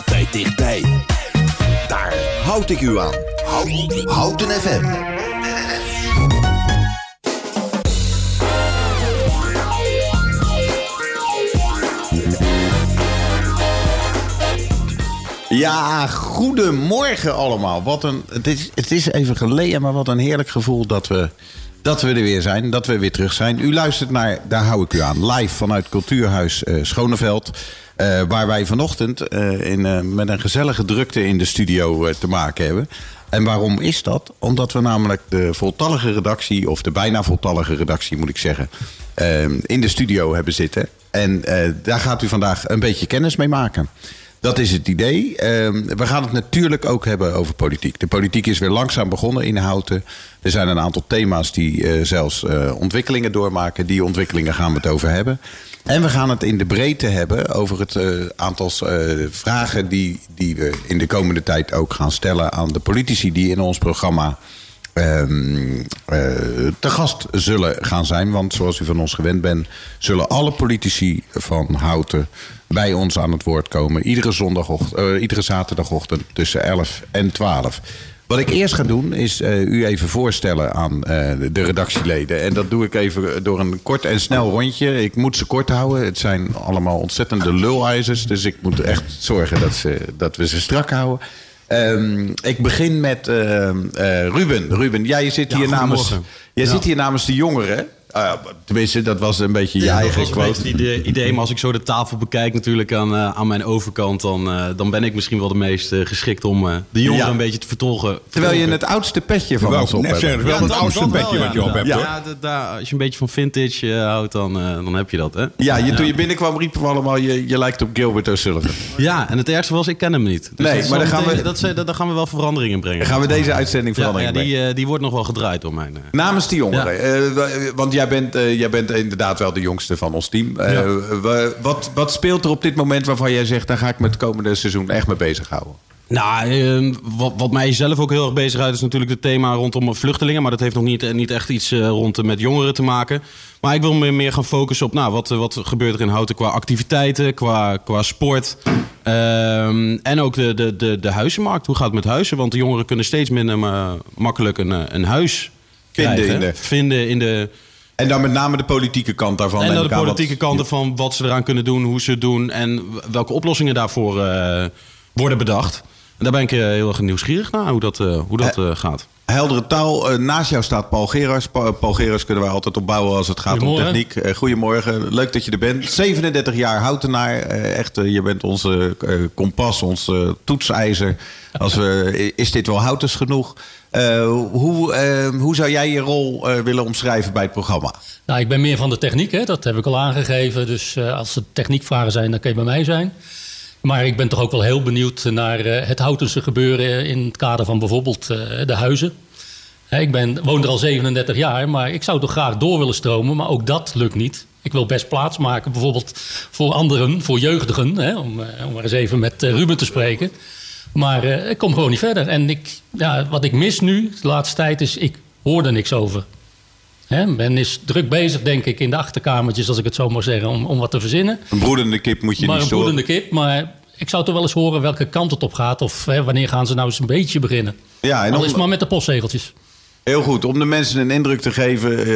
altijd dichtbij. Daar houd ik u aan. Houten FM. Ja, goedemorgen allemaal. Wat een, het, is, het is even geleden, maar wat een heerlijk gevoel dat we, dat we er weer zijn. Dat we weer terug zijn. U luistert naar Daar hou ik u aan. Live vanuit Cultuurhuis uh, Schoneveld. Uh, waar wij vanochtend uh, in, met een gezellige drukte in de studio te maken hebben. En waarom is dat? Omdat we namelijk de voltallige redactie, of de bijna voltallige redactie moet ik zeggen, in de studio hebben zitten. En daar gaat u vandaag een beetje kennis mee maken. Dat is het idee. Ehm, we gaan het natuurlijk ook hebben over politiek. De politiek is weer langzaam begonnen in Houten. Er zijn een aantal thema's die uh, zelfs uh, ontwikkelingen doormaken. Die ontwikkelingen gaan we het over hebben. En we gaan het in de breedte hebben over het uh, aantal vragen die, die we in de komende tijd ook gaan stellen aan de politici die in ons programma um, te gast zullen gaan zijn. Want zoals u van ons gewend bent, zullen alle politici van Houten bij ons aan het woord komen. Iedere, zondagochtend, uh, iedere zaterdagochtend tussen 11 en 12. Wat ik eerst ga doen is uh, u even voorstellen aan uh, de redactieleden. En dat doe ik even door een kort en snel rondje. Ik moet ze kort houden. Het zijn allemaal ontzettende lulijzers. Dus ik moet echt zorgen dat, ze, dat we ze strak houden. Um, ik begin met uh, Ruben. Ruben, jij zit hier, namens, jij ja. zit hier namens de jongeren. Uh, tenminste, dat was een beetje je ja, eigen quote. Dat was een beetje het idee. Maar als ik zo de tafel bekijk natuurlijk aan, uh, aan mijn overkant... Dan, uh, dan ben ik misschien wel de meest geschikt om de jongeren ja. een beetje te vertolgen. Terwijl je het oudste petje van ons op hebt. Wel ja, het oudste petje wat je op hebt, hoor. Ja, da, als je een beetje van vintage houdt, dan, dan heb je dat, hè? Ja, je, toen je binnenkwam riepen we allemaal... Je, je lijkt op Gilbert O'Sullivan. Ja, en het ergste was, ik ken hem niet. Dus nee, maar dan gaan, we, dat, dat, daar gaan we wel verandering in brengen. Gaan we deze uitzending verandering ja, die, die wordt nog wel gedraaid door mij. Namens die jongeren. Want jij bent... jij bent inderdaad wel de jongste van ons team. Ja. Uh, wat, wat speelt er op dit moment waarvan jij zegt... daar ga ik me het komende seizoen echt mee bezighouden? Nou, uh, wat, wat mij zelf ook heel erg bezighoudt... is natuurlijk het thema rondom vluchtelingen. Maar dat heeft nog niet, niet echt iets rond met jongeren te maken. Maar ik wil me meer gaan focussen op... Nou, wat, wat gebeurt er in Houten qua activiteiten, qua, qua sport... Ehm, en ook de, de, de, de huizenmarkt. Hoe gaat het met huizen? Want de jongeren kunnen steeds minder makkelijk een, een huis vinden krijgen. In de... Vinden in de en dan met name de politieke kant daarvan. En dan de politieke wat... kanten van wat ze eraan kunnen doen, hoe ze het doen en welke oplossingen daarvoor uh, worden bedacht. En daar ben ik uh, heel erg nieuwsgierig naar hoe dat, uh, hoe dat gaat. Heldere taal. naast jou staat Paul Gerars. Pa Paul Gerars kunnen wij altijd opbouwen als het gaat om techniek. goedemorgen. Leuk dat je er bent. 37 jaar houtenaar. echt, je bent onze kompas, ons toetsijzer. Als we, is dit wel houtens genoeg? Uh, hoe, uh, hoe zou jij je rol uh, willen omschrijven bij het programma? Nou, ik ben meer van de techniek, hè? dat heb ik al aangegeven. Dus als er techniekvragen zijn, dan kan je bij mij zijn. Maar ik ben toch ook wel heel benieuwd naar het Houtense gebeuren in het kader van bijvoorbeeld de huizen. ik ben, woon er al 37 jaar, maar ik zou toch graag door willen stromen, maar ook dat lukt niet. Ik wil best plaats maken, bijvoorbeeld voor anderen, voor jeugdigen, hè, om, om maar eens even met Ruben te spreken. Maar ik kom gewoon niet verder. En ik, ja, wat ik mis nu, de laatste tijd, is ik hoor er niks over. Hè, men is druk bezig, denk ik, in de achterkamertjes, als ik het zo mag zeggen, om, om wat te verzinnen. Een broedende kip moet je maar niet storen. een broedende kip, maar ik zou toch wel eens horen welke kant het op gaat. Of hè, wanneer gaan ze nou eens een beetje beginnen. Ja, en Al is maar met de postzegeltjes. Heel goed, om de mensen een indruk te geven.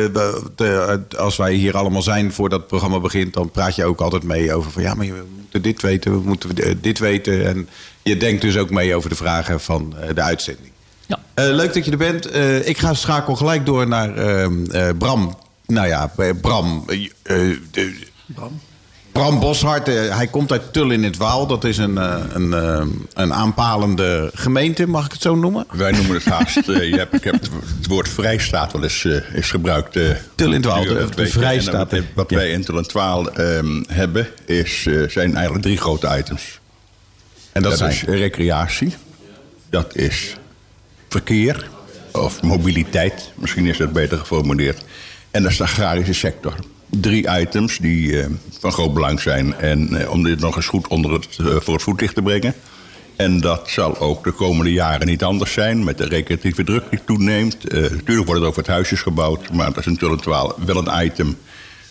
Uh, als wij hier allemaal zijn voordat het programma begint, dan praat je ook altijd mee over van ja, maar we moeten dit weten, we moeten dit weten. En je denkt dus ook mee over de vragen van de uitzending. Ja. leuk dat je er bent. ik ga schakel gelijk door naar ehm, Bram. Nou ja, Bram. Bram? Bram Boshart, eh, hij komt uit Tull in het Waal. Dat is een, een, uh, een aanpalende gemeente, mag ik het zo noemen? Wij noemen het haast. je hebt, ik heb het woord vrijstaat wel eens is gebruikt. Tull in het Waal, de, de vrijstaat. Wat, wij in Tull in het Waal um, hebben, is, zijn eigenlijk drie grote items. En dat, dat zijn? is recreatie, dat is verkeer, of mobiliteit, misschien is dat beter geformuleerd. En dat is de agrarische sector drie items die uh, van groot belang zijn. En uh, om dit nog eens goed onder het, uh, voor het voetlicht te brengen. En dat zal ook de komende jaren niet anders zijn. Met de recreatieve druk die toeneemt. natuurlijk wordt het over het huisjes gebouwd. Maar dat is natuurlijk wel een item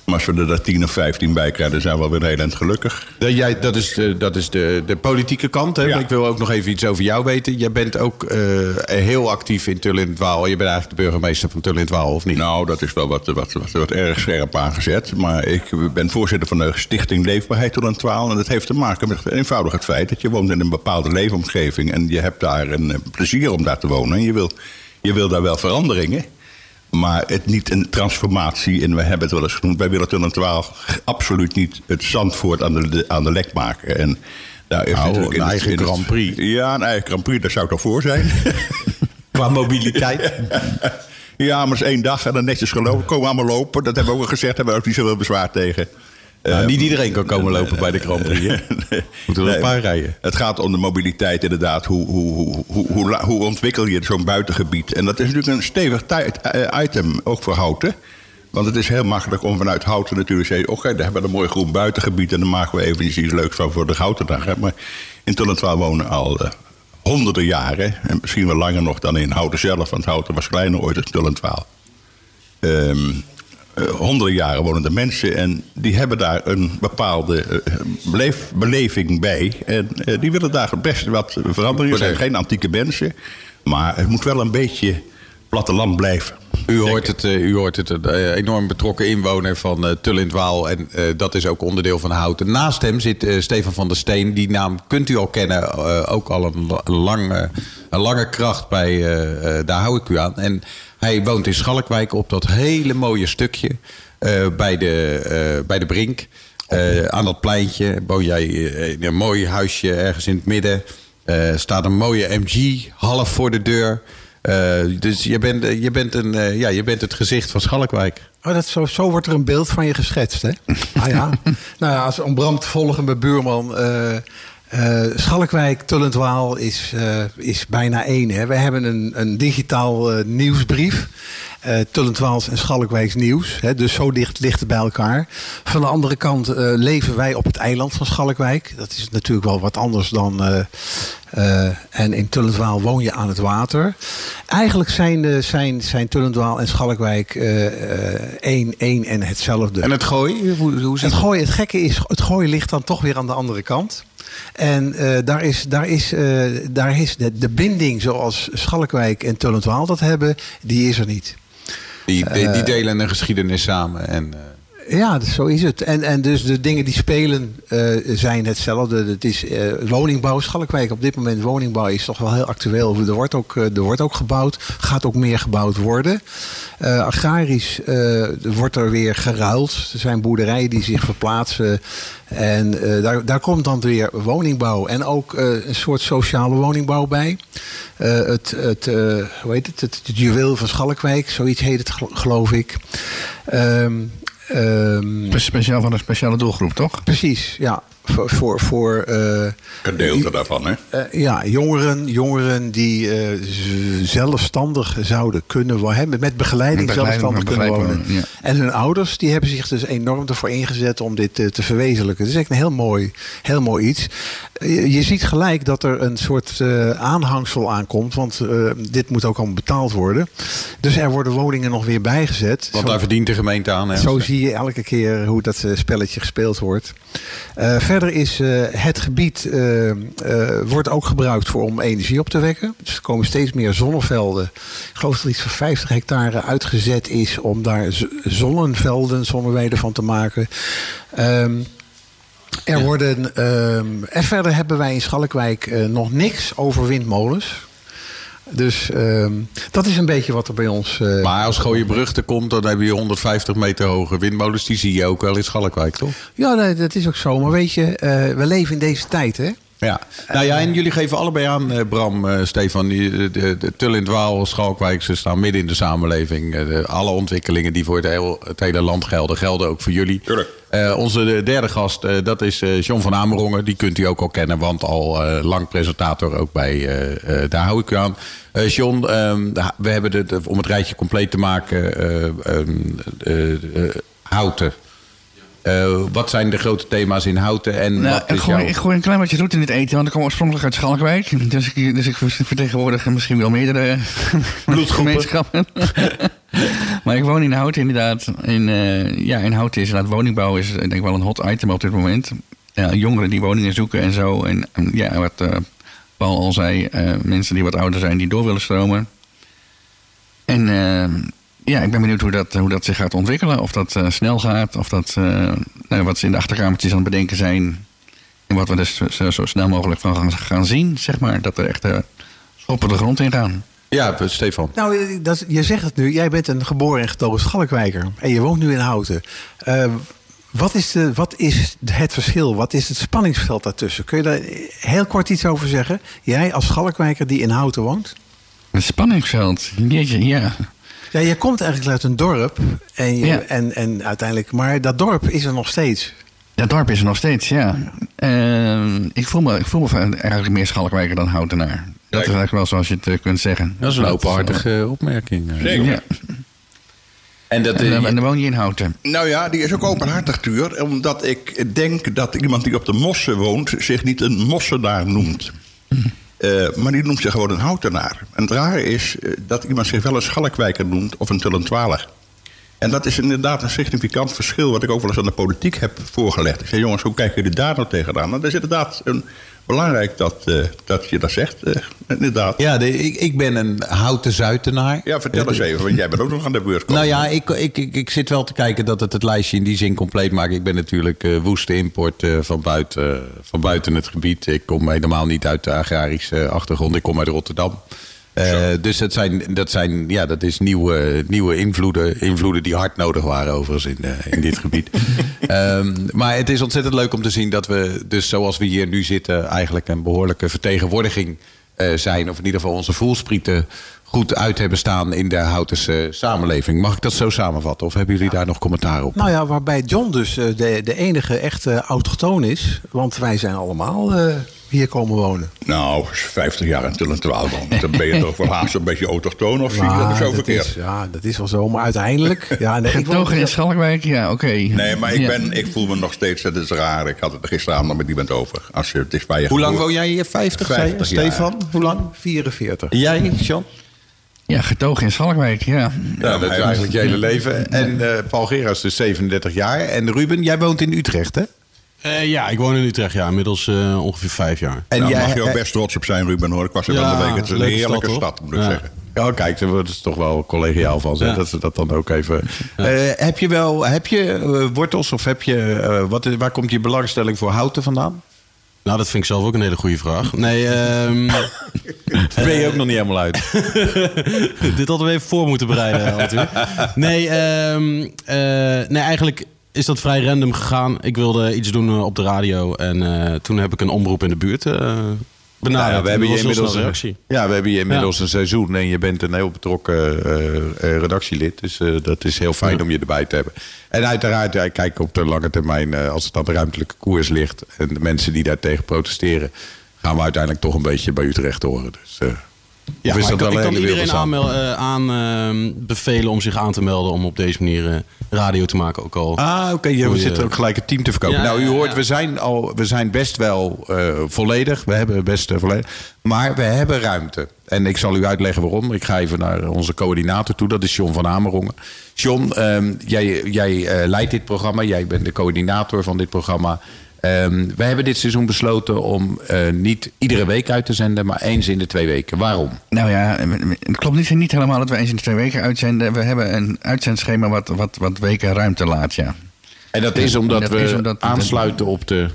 Maar als we er 10 of 15 bij krijgen, dan zijn we wel weer heel eind gelukkig. Dat, jij, dat is, de, dat is de, de politieke kant. Hè? Ja. Ik wil ook nog even iets over jou weten. Jij bent ook eh, heel actief in Tull in het Waal. Je bent eigenlijk de burgemeester van Tull in het Waal, of niet? Nou, dat is wel wat, wat, wat, wat erg scherp aangezet. Maar ik ben voorzitter van de Stichting Leefbaarheid Twaal. En dat heeft te maken met eenvoudig het feit dat je woont in een bepaalde leefomgeving. En je hebt daar een eh, plezier om daar te wonen. En je wil, je wil daar wel veranderingen. Maar het niet een transformatie. En we hebben het wel eens genoemd. Wij willen Tull en Twaal absoluut niet het Zandvoort aan de, aan de lek maken. En daar Nou, natuurlijk een eigen het- Grand Prix. Ja, een eigen Grand Prix, daar zou toch voor zijn. Qua mobiliteit. Ja, maar is één dag en dan netjes gelopen. Komen allemaal lopen. Dat hebben we ook al gezegd. Daar hebben we ook niet zoveel bezwaar tegen. Nou, niet iedereen kan komen lopen bij de Grand Prix. Moeten er een paar rijden. Het gaat om de mobiliteit inderdaad. Hoe, hoe, hoe, hoe, ontwikkel je zo'n buitengebied? En dat is natuurlijk een stevig eh, item, ook voor Houten. Want het is heel makkelijk om vanuit Houten natuurlijk te zeggen... oké, daar hebben we een mooi groen buitengebied... en dan maken we even iets leuks van voor de Houtendag. hè. Maar in Tullentwaal wonen al eh, honderden jaren... en misschien wel langer nog dan in Houten zelf... want Houten was kleiner ooit dan Tullentwaal. Eh, honderden jaren wonen de mensen en die hebben daar een bepaalde eh, beleef- beleving bij. En eh, die willen daar best wat veranderen. Het zijn geen antieke mensen, maar het moet wel een beetje platteland blijven. U hoort het, u hoort het een enorm betrokken inwoner van eh Tull in het Waal. En dat is ook onderdeel van Houten. Naast hem zit Stefan van der Steen. Die naam kunt u al kennen. ook al een, la- een lange, een lange kracht bij Daar hou ik u aan. En hij woont in Schalkwijk op dat hele mooie stukje. eh, bij, de, eh, bij de Brink. Eh, aan dat pleintje woon jij in een mooi huisje ergens in het midden. Staat een mooie MG half voor de deur. Dus je bent, je, bent een, ja, je bent het gezicht van Schalkwijk. Oh, dat zo, zo wordt er een beeld van je geschetst, hè? ah ja. nou ja, als, om Bram te volgen bij Buurman. Eh eh, Schalkwijk, Tullentwaal is, eh, is bijna één. Hè? We hebben een, een digitaal eh, nieuwsbrief. eh Tullentwaals en Schalkwijks nieuws. Hè? Dus zo dicht ligt het bij elkaar. Van de andere kant leven wij op het eiland van Schalkwijk. Dat is natuurlijk wel wat anders dan... en in Tullentwaal woon je aan het water. Eigenlijk zijn, zijn, zijn Tullentwaal en Schalkwijk één, één en hetzelfde. En het gooien? Hoe, Het gooien, het gekke is, het gooien ligt dan toch weer aan de andere kant. En eh, daar is, daar is, eh, daar is de, de binding zoals Schalkwijk en Tullentwaal dat hebben, die is er niet. Die, die, die delen een geschiedenis samen. En, eh, Ja, dus zo is het. En, en dus de dingen die spelen eh, zijn hetzelfde. Het is eh, woningbouw. Schalkwijk op dit moment woningbouw is toch wel heel actueel. Er wordt ook, eh, er wordt ook gebouwd. Gaat ook meer gebouwd worden. Agrarisch wordt er weer geruild. Er zijn boerderijen die zich verplaatsen. En daar, daar komt dan weer woningbouw. En ook een soort sociale woningbouw bij. Het, het, hoe heet het? Het, het juweel van Schalkwijk. Zoiets heet het gel- geloof ik. Ehm ehm, Speciaal van een speciale doelgroep, toch? Precies, ja. Voor, voor, voor eh, Gedeelte daarvan, hè? eh, ja, jongeren, jongeren die eh, zelfstandig zouden kunnen wonen. Met begeleiding, Met begeleiding, zelfstandig met kunnen wonen. ja. En hun ouders die hebben zich dus enorm ervoor ingezet om dit eh, te verwezenlijken. Het is echt een heel mooi, heel mooi iets. Je, je ziet gelijk dat er een soort eh, aanhangsel aankomt. Want eh, dit moet ook allemaal betaald worden. Dus er worden woningen nog weer bijgezet. want Zo- daar verdient de gemeente aan. Hè? zo zie je elke keer hoe dat spelletje gespeeld wordt. Eh, verder is eh, het gebied eh, eh, wordt ook gebruikt voor om energie op te wekken. Dus er komen steeds meer zonnevelden. Ik geloof dat er iets van 50 hectare uitgezet is om daar zonnevelden, zonneweiden van te maken. Ehm, er worden, ehm, en verder hebben wij in Schalkwijk nog niks over windmolens. Dus ehm, dat is een beetje wat er bij ons. eh, Maar als Gooienbrug er komt, dan heb je 150 meter hoge windmolens. Die zie je ook wel in Schalkwijk, toch? Ja, nee, dat is ook zo. Maar weet je, eh, we leven in deze tijd, hè? Ja. Nou ja, en jullie geven allebei aan, eh, Bram, eh, Stefan. Die, de, de, de Tull in het Waal, Schalkwijk, ze staan midden in de samenleving. Eh, de- alle ontwikkelingen die voor het, heel, het hele land gelden, gelden ook voor jullie. Tuurlijk. Eh, onze derde gast, eh, dat is eh, John van Amerongen. Die kunt u ook al kennen, want al eh, lang presentator ook bij eh, eh, Daar hou ik u aan. Eh, John, ehm, we hebben de, de- om het rijtje compleet te maken, eh, ehm, eh, eh, Houten. Eh, wat zijn de grote thema's in Houten? En Nou, wat ik, is gooi, jouw... ik gooi een klein beetje roet in het eten, want ik kom oorspronkelijk uit Schalkwijk. Dus ik, dus ik vertegenwoordig misschien wel meerdere bloedgemeenschappen. maar ik woon in Houten inderdaad. In, eh, ja, in Houten is inderdaad woningbouw is denk ik wel een hot item op dit moment. Ja, jongeren die woningen zoeken en zo. En ja, wat uh, Paul al zei, mensen die wat ouder zijn die door willen stromen. En ja, ik ben benieuwd hoe dat, hoe dat zich gaat ontwikkelen. Of dat snel gaat, of dat, nou, wat ze in de achterkamertjes aan het bedenken zijn. En wat we dus zo, zo snel mogelijk van gaan, gaan zien, zeg maar. Dat er echt schoppen de grond in gaan. Ja, Stefan. Nou, dat, je zegt het nu. Jij bent een geboren en getogen Schalkwijker. En je woont nu in Houten. Uh, wat, is de, wat is het verschil? Wat is het spanningsveld daartussen? Kun je daar heel kort iets over zeggen? Jij als Schalkwijker die in Houten woont? Het spanningsveld? Jeetje, ja. Ja, je komt eigenlijk uit een dorp. En, je, ja. en, en uiteindelijk... Maar dat dorp is er nog steeds. Dat dorp is er nog steeds, ja. Uh, ik, voel me, ik voel me eigenlijk meer Schalkwijker dan Houtenaar. Dat is eigenlijk wel zoals je het kunt zeggen. Dat is een openhartige opmerking. Zeker. Ja. En, dat, en, en dan woon je in Houten. Nou ja, die is ook openhartig, Tuur. Omdat ik denk dat iemand die op de Mossen woont... zich niet een Mossenaar noemt. Uh, maar die noemt zich gewoon een Houtenaar. En het rare is dat iemand zich wel een Schalkwijker noemt... of een Tullentwaler. En dat is inderdaad een significant verschil... wat ik ook wel eens aan de politiek heb voorgelegd. Ik zei, jongens, hoe kijken jullie daar nou tegenaan? Nou, dat is inderdaad een belangrijk dat, uh, dat je dat zegt, uh, inderdaad. Ja, de, ik, ik ben een houten Zuitenaar. Ja, vertel eens even, want jij bent ook nog aan de beurt Nou ja, ik, ik, ik, ik, zit wel te kijken dat het het lijstje in die zin compleet maakt. Ik ben natuurlijk uh, woeste import van, buiten, van buiten het gebied. Ik kom helemaal niet uit de agrarische achtergrond. Ik kom uit Rotterdam. Uh, dus dat zijn, dat zijn, ja, dat is nieuwe, nieuwe invloeden. Invloeden die hard nodig waren overigens in, uh, in dit gebied. um, maar het is ontzettend leuk om te zien dat we, dus zoals we hier nu zitten, eigenlijk een behoorlijke vertegenwoordiging uh, zijn. Of in ieder geval onze voelsprieten goed uit hebben staan in de Houtense samenleving. Mag ik dat zo samenvatten? Of hebben jullie daar nog commentaar op? Nou ja, waarbij John dus de, de enige echte autochtoon is. Want wij zijn allemaal hier komen wonen? Nou, 50 jaar in Tullentwaal wonen. Dan ben je toch wel haast een beetje autochtoon of zie je dat zo verkeerd? Is, ja, dat is wel zo. Maar uiteindelijk... Ja, nee, Getogen in Schalkwijk, ja, oké. Okay. Nee, maar ik, ja. ben, ik voel me nog steeds... Het is raar. Ik had het er gisteravond met iemand over. Als je, het is bij je Hoe lang woon jij hier? 50, 50 Stefan? Hoe lang? 44. Jij, John? Ja, getogen in Schalkwijk, ja. Ja, dat is eigenlijk je hele leven. En uh, Paul Gerards dus 37 jaar. En Ruben, jij woont in Utrecht, hè? Uh, ja, ik woon in Utrecht, ja, inmiddels uh, ongeveer vijf jaar. En Daar jij mag je ook best trots op zijn, Ruben, hoor. Ik was er ja, van de week. Het is een heerlijke stad, stad moet ik ja. zeggen. Ja, kijk, daar wordt het toch wel collegiaal van, ja. dat ze dat dan ook even... Ja. Uh, heb je wel, heb je wortels of heb je, wat, waar komt je belangstelling voor houten vandaan? Nou, dat vind ik zelf ook een hele goede vraag. Nee, um... ben je ook nog niet helemaal uit. Dit hadden we even voor moeten bereiden. natuurlijk. Nee, um, uh, nee, eigenlijk is dat vrij random gegaan. Ik wilde iets doen op de radio. En uh, toen heb ik een omroep in de buurt uh, benaderd. Nou ja, we hebben je inmiddels, een, ja, we hebben je inmiddels ja. een seizoen. En je bent een heel betrokken uh, redactielid. Dus dat is heel fijn ja. om je erbij te hebben. En uiteraard, ja, kijk op de lange termijn... als het aan de ruimtelijke koers ligt... en de mensen die daartegen protesteren... gaan we uiteindelijk toch een beetje bij Utrecht horen. Dus... Ja, is dat ik, kan, ik kan iedereen aanbevelen aan, uh, om zich aan te melden om op deze manier uh, radio te maken. Ook al ah, oké. Okay. we zitten ook gelijk het team te verkopen. Ja, nou, u hoort, we zijn, al, we zijn best wel uh, volledig. We hebben best volledig. Maar we hebben ruimte. En ik zal u uitleggen waarom. Ik ga even naar onze coördinator toe. Dat is John van Amerongen. John, um, jij, jij leidt dit programma. Jij bent de coördinator van dit programma. Um, wij hebben dit seizoen besloten om uh, niet iedere week uit te zenden, maar eens in de twee weken. Waarom? Nou ja, het klopt niet, niet helemaal dat we eens in de twee weken uitzenden. We hebben een uitzendschema wat, wat, wat weken ruimte laat, ja. En dat is omdat dat we is omdat aansluiten op de...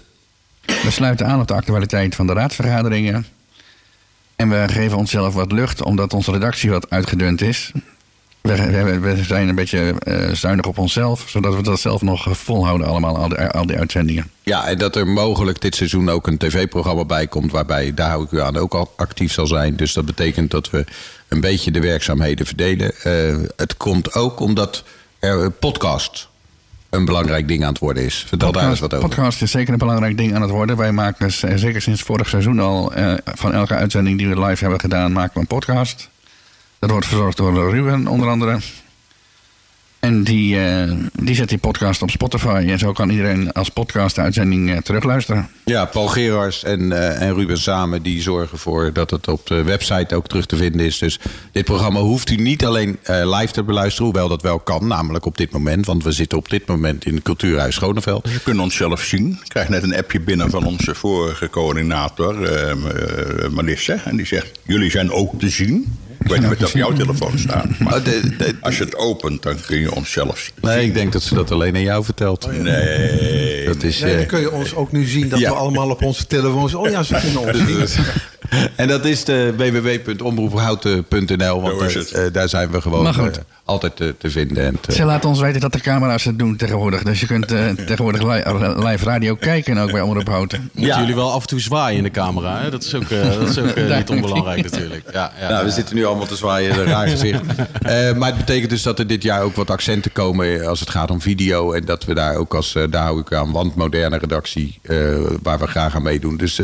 We sluiten aan op de actualiteit van de raadsvergaderingen. En we geven onszelf wat lucht, omdat onze redactie wat uitgedund is. We, we, zijn een beetje uh, zuinig op onszelf, zodat we dat zelf nog volhouden allemaal, al die, al die uitzendingen. Ja, en dat er mogelijk dit seizoen ook een tv-programma bij komt... waarbij, daar hou ik u aan, ook al actief zal zijn. Dus dat betekent dat we een beetje de werkzaamheden verdelen. Uh, het komt ook omdat er podcast een belangrijk ding aan het worden is. Vertel podcast, daar eens wat over. Podcast is zeker een belangrijk ding aan het worden. Wij maken dus, zeker sinds vorig seizoen al... Uh, van elke uitzending die we live hebben gedaan, maken we een podcast... Dat wordt verzorgd door Ruben, onder andere. En die, eh, die zet die podcast op Spotify. En zo kan iedereen als podcast-uitzending uh, terugluisteren. Ja, Paul Gerars en, uh, en Ruben samen die zorgen ervoor dat het op de website ook terug te vinden is. Dus dit programma hoeft u niet alleen live te beluisteren, hoewel dat wel kan, namelijk op dit moment. Want we zitten op dit moment in het Cultuurhuis Schoneveld. Dus je kunt ons zelf zien. Ik krijg net een appje binnen van onze vorige coördinator, Melissa. En die zegt, jullie zijn ook te zien. Ik weet niet wat op jouw telefoon staat. Maar als je het opent, dan kun je onszelf zien. Nee, ik denk dat ze dat alleen aan jou vertelt. Nee. Dat is, nee, dan kun je ons ook nu zien dat we allemaal op onze telefoons... Oh ja, ze kunnen ons zien. En dat is de www.omroephouten.nl. Want uh, daar zijn we gewoon uh, altijd te, te vinden. En te... Ze laten ons weten dat de camera's het doen tegenwoordig. Dus je kunt uh, tegenwoordig li live radio kijken en ook bij Omroep Houten. Moeten ja. jullie wel af en toe zwaaien in de camera. Hè? Dat is ook, dat is ook niet onbelangrijk natuurlijk. Ja, ja, nou, we zitten nu allemaal te zwaaien, een raar gezicht. maar het betekent dus dat er dit jaar ook wat accenten komen als het gaat om video. En dat we daar ook als, daar hou ik aan, want moderne redactie, waar we graag aan meedoen. Dus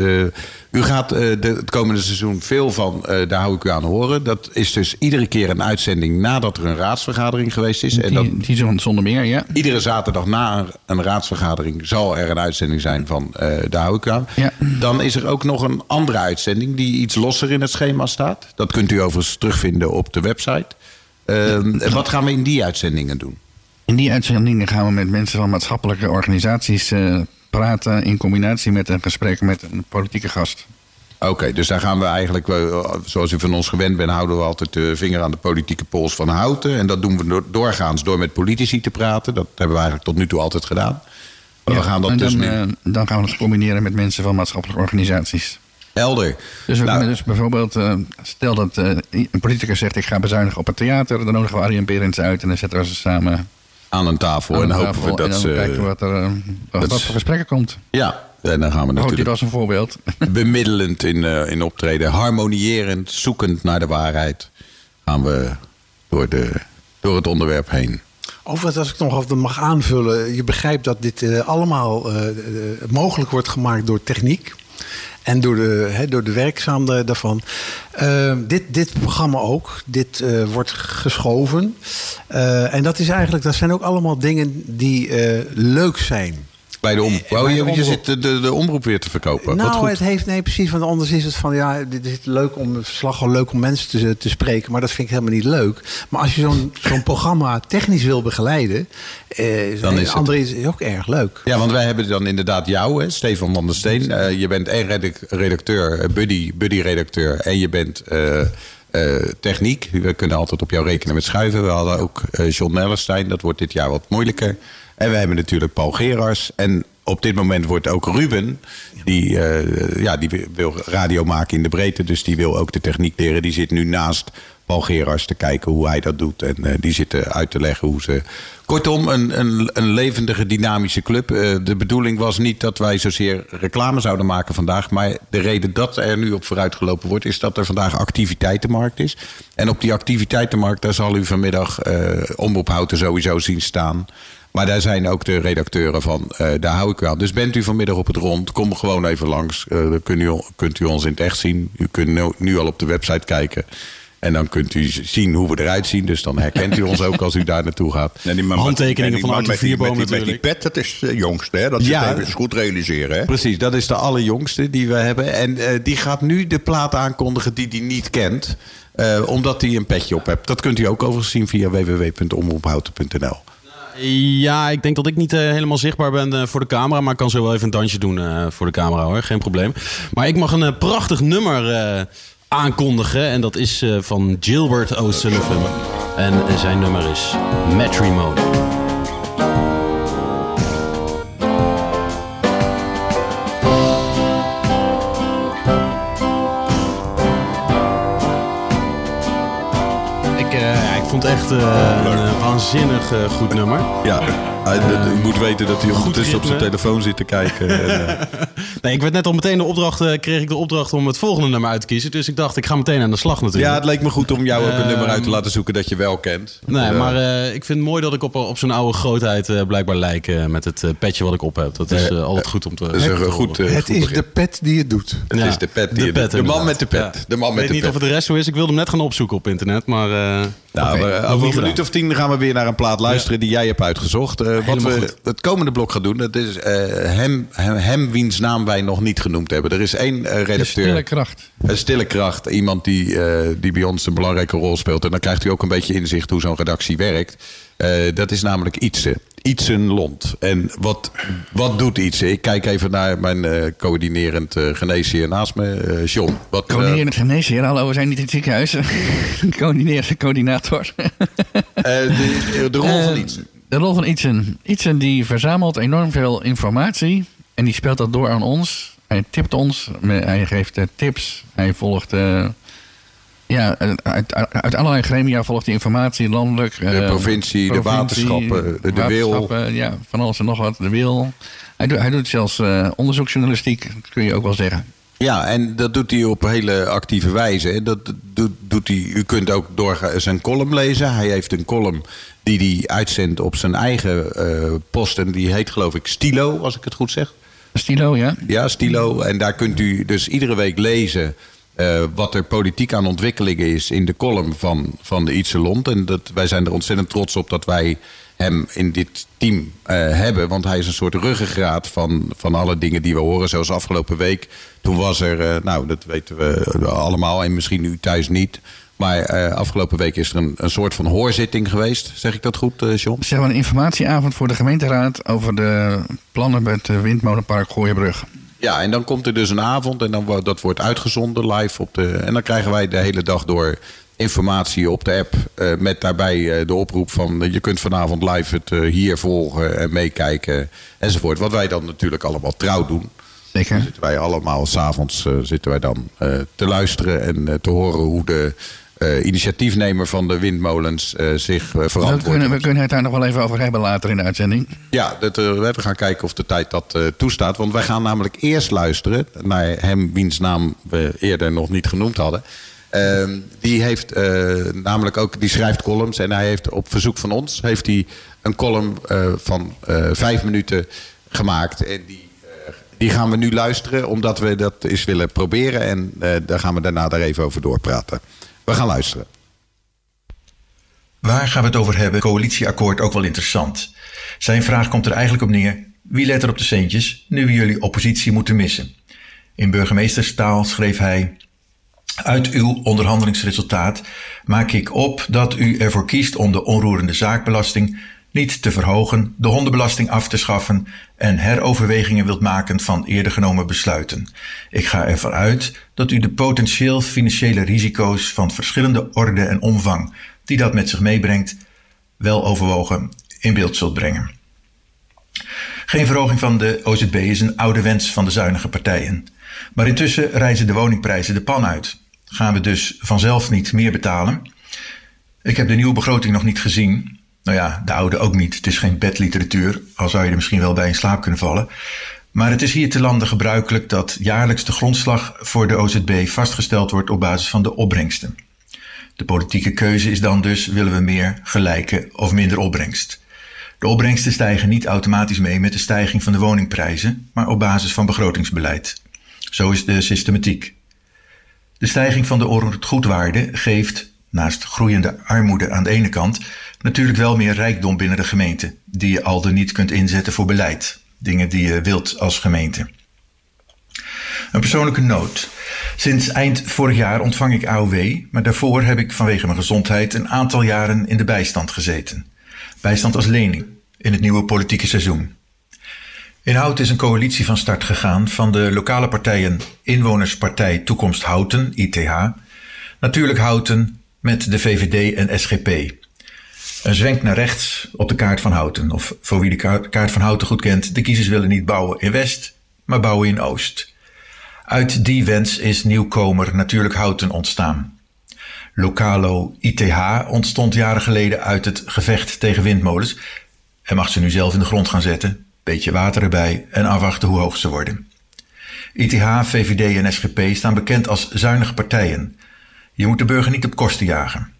u gaat de, het komende seizoen veel van, daar hou ik u aan horen. Dat is dus iedere keer een uitzending nadat er een raadsvergadering geweest is. En die, die zonder meer, ja. Iedere zaterdag na een, een, raadsvergadering zal er een uitzending zijn van uh, daar hou ik u aan. Ja. Dan is er ook nog een andere uitzending die iets losser in het schema staat. Dat kunt u overigens terugvinden op de website. Uh, wat gaan we in die uitzendingen doen? In die uitzendingen gaan we met mensen van maatschappelijke organisaties uh, praten in combinatie met een gesprek met een politieke gast. Oké, dus daar gaan we eigenlijk, zoals u van ons gewend bent, houden we altijd de vinger aan de politieke pols van Houten. En dat doen we doorgaans door met politici te praten. Dat hebben we eigenlijk tot nu toe altijd gedaan. Maar ja, we gaan dat en dus dan, nu... uh, dan gaan we het combineren met mensen van maatschappelijke organisaties. Helder. Dus, we nou, dus bijvoorbeeld, uh, stel dat uh, een politicus zegt: Ik ga bezuinigen op het theater. Dan nodigen we Arjen Berends uit en dan zetten we ze samen aan een tafel. Aan en dan hopen we dat en dan ze. kijken wat er wat voor gesprekken komt. Ja, en dan gaan we natuurlijk. dat als een voorbeeld. bemiddelend in, uh, in optreden, harmonierend, zoekend naar de waarheid, gaan we door, de, door het onderwerp heen. Overigens, als ik nog even mag aanvullen. Je begrijpt dat dit uh, allemaal uh, mogelijk wordt gemaakt door techniek. En door de, he, door de werkzaamheden daarvan. dit, dit programma ook. Dit wordt geschoven. en dat is eigenlijk, dat zijn ook allemaal dingen die leuk zijn. Bij de om oh, je, zit de, de, de, omroep weer te verkopen. Nou, het heeft, nee, precies. Want anders is het van, ja, dit is leuk om verslag gewoon leuk om mensen te, te spreken. Maar dat vind ik helemaal niet leuk. Maar als je zo'n zo'n programma technisch wil begeleiden, eh, dan is André is ook erg leuk. Ja, want wij hebben dan inderdaad jou, hè, Stefan van der Steen. Uh, je bent één redacteur, eh, buddy, buddy-redacteur. En je bent. Uh, uh, techniek. We kunnen altijd op jou rekenen met schuiven. We hadden ook John Nellerstein. Dat wordt dit jaar wat moeilijker. En we hebben natuurlijk Paul Gerars. En op dit moment wordt ook Ruben, die, uh, ja, die wil radio maken in de breedte. Dus die wil ook de techniek leren. Die zit nu naast Paul Gerars te kijken hoe hij dat doet. En uh, die zitten uit te leggen hoe ze... Kortom, een, een, een levendige, dynamische club. Uh, de bedoeling was niet dat wij zozeer reclame zouden maken vandaag. Maar de reden dat er nu op vooruitgelopen wordt... is dat er vandaag activiteitenmarkt is. En op die activiteitenmarkt, daar zal u vanmiddag Houten sowieso zien staan... Maar daar zijn ook de redacteuren van. Uh, daar hou ik wel. Dus bent u vanmiddag op het rond, kom gewoon even langs. Uh, dan kunt u, kunt u ons in het echt zien. U kunt nu, nu al op de website kijken. En dan kunt u zien hoe we eruit zien. Dus dan herkent u ons ook als u daar naartoe gaat. Die man, Handtekeningen van Arthur Vierboom met, met die pet, dat is de jongste. Hè? Dat is ja, even goed realiseren. Hè? Precies, dat is de allerjongste die we hebben. En uh, die gaat nu de plaat aankondigen die hij niet kent. Uh, omdat hij een petje op hebt. Dat kunt u ook overigens zien via www.omroephouten.nl. Ja, ik denk dat ik niet uh, helemaal zichtbaar ben uh, voor de camera. Maar ik kan zo wel even een dansje doen uh, voor de camera hoor. Geen probleem. Maar ik mag een prachtig nummer aankondigen. En dat is van Gilbert O'Sullivan. En zijn nummer is Matrimony. Vond echt uh, een waanzinnig uh, goed nummer. Ja, hij uh, moet weten dat hij ondertussen op zijn telefoon zit te kijken. en, nee, ik werd net al meteen de opdracht, kreeg ik de opdracht om het volgende nummer uit te kiezen. Dus ik dacht, ik ga meteen aan de slag natuurlijk. Ja, het leek me goed om jou ook een nummer uit te laten zoeken dat je wel kent. Nee, maar ik vind het mooi dat ik op, op zo'n oude grootheid blijkbaar lijk met het petje wat ik op heb. Dat is altijd goed om te, is het, goed, Het is de pet die het doet. Het is de pet die de, pet, de man met de pet. De man met ik weet niet of het de rest zo is. Ik wilde hem net gaan opzoeken op internet, maar... Nou, over een minuut of tien gaan we weer naar een plaat luisteren die jij hebt uitgezocht. Eh, wat we goed. het komende blok gaan doen, dat is eh, hem, hem, hem wiens naam wij nog niet genoemd hebben. Er is één eh, redacteur. stille kracht. Een stille kracht. Iemand die, die bij ons een belangrijke rol speelt. En dan krijgt u ook een beetje inzicht hoe zo'n redactie werkt. Dat is namelijk Ietsen. Ietsen Lont. En wat, wat doet Ietsen? Ik kijk even naar mijn coördinerend geneesheer naast me, John. Wat, Coördinerend geneesheer. Hallo, we zijn niet in het ziekenhuis. Coördinerend coördinator. de, de rol van Ietsen. De rol van Ietsen. Ietsen die verzamelt enorm veel informatie. En die speelt dat door aan ons. Hij tipt ons. Hij geeft eh, tips. Hij volgt... eh, ja, uit, allerlei gremia volgt hij informatie, landelijk. De eh, provincie, de waterschappen, de- de wil. Ja, van alles en nog wat. De wil. Hij, doet hij doet zelfs eh, onderzoeksjournalistiek, kun je ook wel zeggen. Ja, en dat doet hij op hele actieve wijze. Dat doet, doet hij, u kunt ook door zijn column lezen. Hij heeft een column die hij uitzendt op zijn eigen eh post. En die heet geloof ik Stilo, als ik het goed zeg. Stilo, ja. Ja, Stilo. En daar kunt u dus iedere week lezen... eh, wat er politiek aan ontwikkelingen is in de column van, van de Ietse Lont. En dat, wij zijn er ontzettend trots op dat wij hem in dit team eh, hebben. Want hij is een soort ruggengraat van, van alle dingen die we horen. Zoals afgelopen week. Toen was er, eh, nou dat weten we allemaal en misschien u thuis niet... Maar eh, afgelopen week is er een, een soort van hoorzitting geweest. Zeg ik dat goed, eh John? Zeg maar een informatieavond voor de gemeenteraad over de plannen met het windmolenpark Gooienbrug. Ja, en dan komt er dus een avond en dan, dat wordt uitgezonden live op de. En dan krijgen wij de hele dag door informatie op de app. eh, met daarbij eh, de oproep van eh, je kunt vanavond live het hier volgen en meekijken enzovoort. Wat wij dan natuurlijk allemaal trouw doen. Dan Zeker. zitten wij allemaal s'avonds zitten wij dan te luisteren en te horen hoe de initiatiefnemer van de windmolens zich eh, We kunnen, we kunnen het daar nog wel even over hebben later in de uitzending. Ja, dat, we gaan kijken of de tijd dat toestaat. Want wij gaan namelijk eerst luisteren naar hem wiens naam we eerder nog niet genoemd hadden. Ehm, die heeft eh, namelijk ook, die schrijft columns en hij heeft op verzoek van ons heeft hij een column eh, van eh, vijf minuten gemaakt. En die, die gaan we nu luisteren, omdat we dat eens willen proberen. En daar gaan we daarna daar even over doorpraten. We gaan luisteren. Waar gaan we het over hebben? Coalitieakkoord ook wel interessant. Zijn vraag komt er eigenlijk op neer: wie let er op de centjes nu we jullie oppositie moeten missen? In burgemeesterstaal schreef hij: Uit uw onderhandelingsresultaat maak ik op dat u ervoor kiest om de onroerende zaakbelasting niet te verhogen, de hondenbelasting af te schaffen en heroverwegingen wilt maken van eerder genomen besluiten. Ik ga ervan uit dat u de potentieel financiële risico's van verschillende orde en omvang die dat met zich meebrengt, wel overwogen in beeld zult brengen. Geen verhoging van de OZB is een oude wens van de zuinige partijen. Maar intussen reizen de woningprijzen de pan uit. Gaan we dus vanzelf niet meer betalen? Ik heb de nieuwe begroting nog niet gezien. Nou ja, de oude ook niet. Het is geen bedliteratuur, al zou je er misschien wel bij in slaap kunnen vallen. Maar het is hier te landen gebruikelijk dat jaarlijks de grondslag voor de OZB vastgesteld wordt op basis van de opbrengsten. De politieke keuze is dan dus: willen we meer, gelijke of minder opbrengst? De opbrengsten stijgen niet automatisch mee met de stijging van de woningprijzen, maar op basis van begrotingsbeleid. Zo is de systematiek. De stijging van de onroerend geeft, naast groeiende armoede aan de ene kant, natuurlijk wel meer rijkdom binnen de gemeente, die je al dan niet kunt inzetten voor beleid. Dingen die je wilt als gemeente. Een persoonlijke noot. Sinds eind vorig jaar ontvang ik AOW, maar daarvoor heb ik vanwege mijn gezondheid een aantal jaren in de bijstand gezeten. Bijstand als lening in het nieuwe politieke seizoen. In Hout is een coalitie van start gegaan van de lokale partijen Inwonerspartij Toekomst Houten, ITH, Natuurlijk Houten met de VVD en SGP. Een zwenk naar rechts op de kaart van Houten, of voor wie de kaart van Houten goed kent, de kiezers willen niet bouwen in West, maar bouwen in Oost. Uit die wens is nieuwkomer Natuurlijk Houten ontstaan. Lokalo ITH ontstond jaren geleden uit het gevecht tegen windmolens en mag ze nu zelf in de grond gaan zetten, beetje water erbij en afwachten hoe hoog ze worden. ITH, VVD en SGP staan bekend als zuinige partijen. Je moet de burger niet op kosten jagen.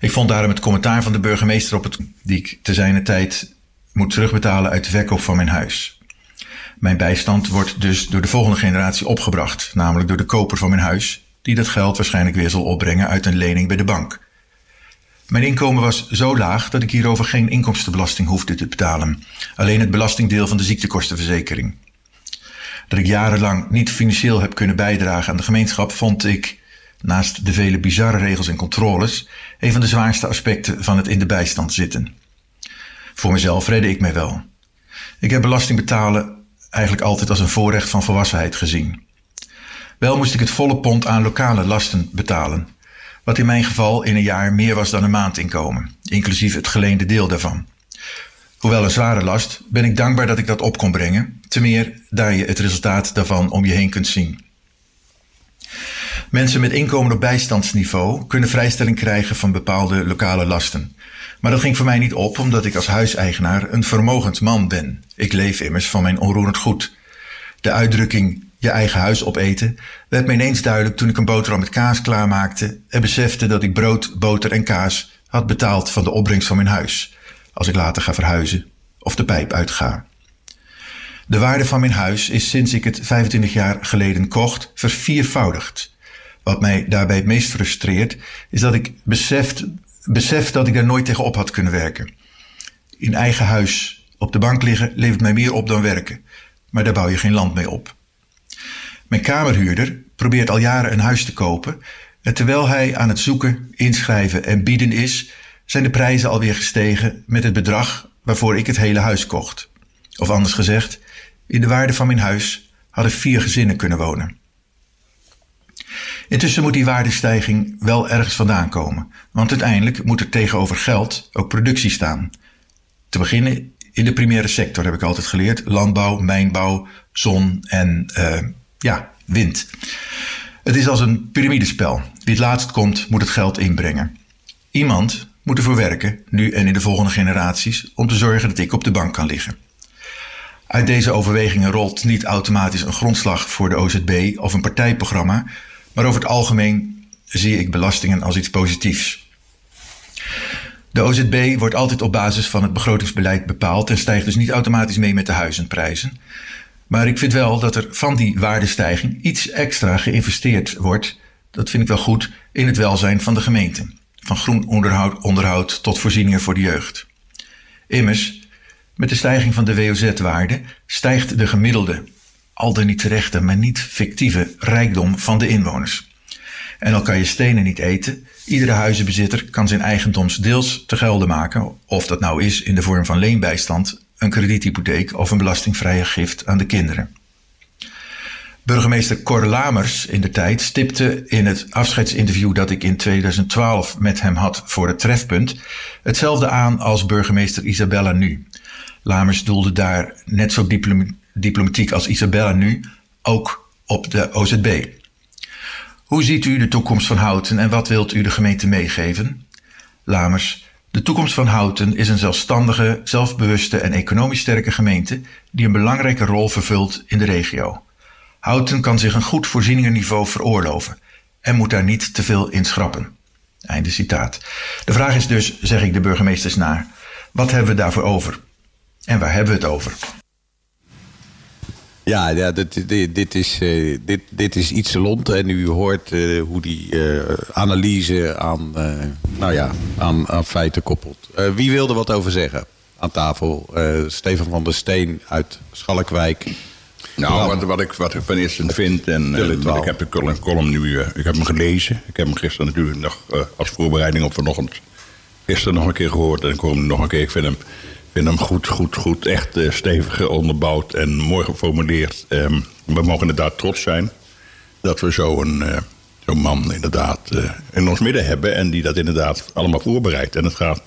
Ik vond daarom het commentaar van de burgemeester op het die ik te zijner tijd moet terugbetalen uit de verkoop van mijn huis. Mijn bijstand wordt dus door de volgende generatie opgebracht, namelijk door de koper van mijn huis, die dat geld waarschijnlijk weer zal opbrengen uit een lening bij de bank. Mijn inkomen was zo laag dat ik hierover geen inkomstenbelasting hoefde te betalen. Alleen het belastingdeel van de ziektekostenverzekering. Dat ik jarenlang niet financieel heb kunnen bijdragen aan de gemeenschap vond ik, naast de vele bizarre regels en controles, een van de zwaarste aspecten van het in de bijstand zitten. Voor mezelf redde ik mij wel. Ik heb belasting betalen eigenlijk altijd als een voorrecht van volwassenheid gezien. Wel moest ik het volle pond aan lokale lasten betalen, wat in mijn geval in een jaar meer was dan een maandinkomen, inclusief het geleende deel daarvan. Hoewel een zware last, ben ik dankbaar dat ik dat op kon brengen, te meer daar je het resultaat daarvan om je heen kunt zien. Mensen met inkomen op bijstandsniveau kunnen vrijstelling krijgen van bepaalde lokale lasten. Maar dat ging voor mij niet op, omdat ik als huiseigenaar een vermogend man ben. Ik leef immers van mijn onroerend goed. De uitdrukking je eigen huis opeten werd me ineens duidelijk toen ik een boterham met kaas klaarmaakte en besefte dat ik brood, boter en kaas had betaald van de opbrengst van mijn huis, als ik later ga verhuizen of de pijp uitga. De waarde van mijn huis is sinds ik het 25 jaar geleden kocht verviervoudigd. Wat mij daarbij het meest frustreert, is dat ik beseft, besef dat ik daar nooit tegenop had kunnen werken. In eigen huis op de bank liggen levert mij meer op dan werken, maar daar bouw je geen land mee op. Mijn kamerhuurder probeert al jaren een huis te kopen en terwijl hij aan het zoeken, inschrijven en bieden is, zijn de prijzen alweer gestegen met het bedrag waarvoor ik het hele huis kocht. Of anders gezegd, in de waarde van mijn huis hadden vier gezinnen kunnen wonen. Intussen moet die waardestijging wel ergens vandaan komen, want uiteindelijk moet er tegenover geld ook productie staan. Te beginnen in de primaire sector heb ik altijd geleerd: landbouw, mijnbouw, zon en uh, ja, wind. Het is als een piramidespel. Wie het laatst komt, moet het geld inbrengen. Iemand moet ervoor werken, nu en in de volgende generaties, om te zorgen dat ik op de bank kan liggen. Uit deze overwegingen rolt niet automatisch een grondslag voor de OZB of een partijprogramma, maar over het algemeen zie ik belastingen als iets positiefs. De OZB wordt altijd op basis van het begrotingsbeleid bepaald en stijgt dus niet automatisch mee met de huizenprijzen. Maar ik vind wel dat er van die waardestijging iets extra geïnvesteerd wordt. Dat vind ik wel goed in het welzijn van de gemeente. Van groen onderhoud, onderhoud tot voorzieningen voor de jeugd. Immers, met de stijging van de WOZ-waarde stijgt de gemiddelde, al dan niet terechte, maar niet fictieve rijkdom van de inwoners. En al kan je stenen niet eten, iedere huizenbezitter kan zijn eigendoms deels te gelden maken, of dat nou is in de vorm van leenbijstand een krediethypotheek of een belastingvrije gift aan de kinderen. Burgemeester Cor Lamers in de tijd stipte in het afscheidsinterview dat ik in 2012 met hem had voor het trefpunt hetzelfde aan als burgemeester Isabella nu. Lamers doelde daar net zo diplomatiek als Isabella nu ook op de OZB. Hoe ziet u de toekomst van Houten en wat wilt u de gemeente meegeven? Lamers, de toekomst van Houten is een zelfstandige, zelfbewuste en economisch sterke gemeente die een belangrijke rol vervult in de regio. Houten kan zich een goed voorzieningenniveau veroorloven en moet daar niet te veel in schrappen. Einde citaat. De vraag is dus, zeg ik de burgemeesters na, wat hebben we daarvoor over? En waar hebben we het over? Ja, ja dit, dit, dit is, uh, dit, dit is iets lont. En u hoort uh, hoe die uh, analyse aan, nou ja, aan, aan feiten koppelt. wie wilde wat over zeggen aan tafel? Stefan van der Steen uit Schalkwijk. Nou, wat, wat, ik, wat ik van eerst vind, en ik heb de column, column nu ik heb hem gelezen. Ik heb hem gisteren natuurlijk nog als voorbereiding op vanochtend. Gisteren nog een keer gehoord en ik hoor hem nog een keer. Ik vind hem vind hem goed, goed, goed. Echt uh, stevig onderbouwd en mooi geformuleerd. Um, we mogen inderdaad trots zijn dat we zo'n uh, zo'n man inderdaad uh, in ons midden hebben. En die dat inderdaad allemaal voorbereidt. En het gaat,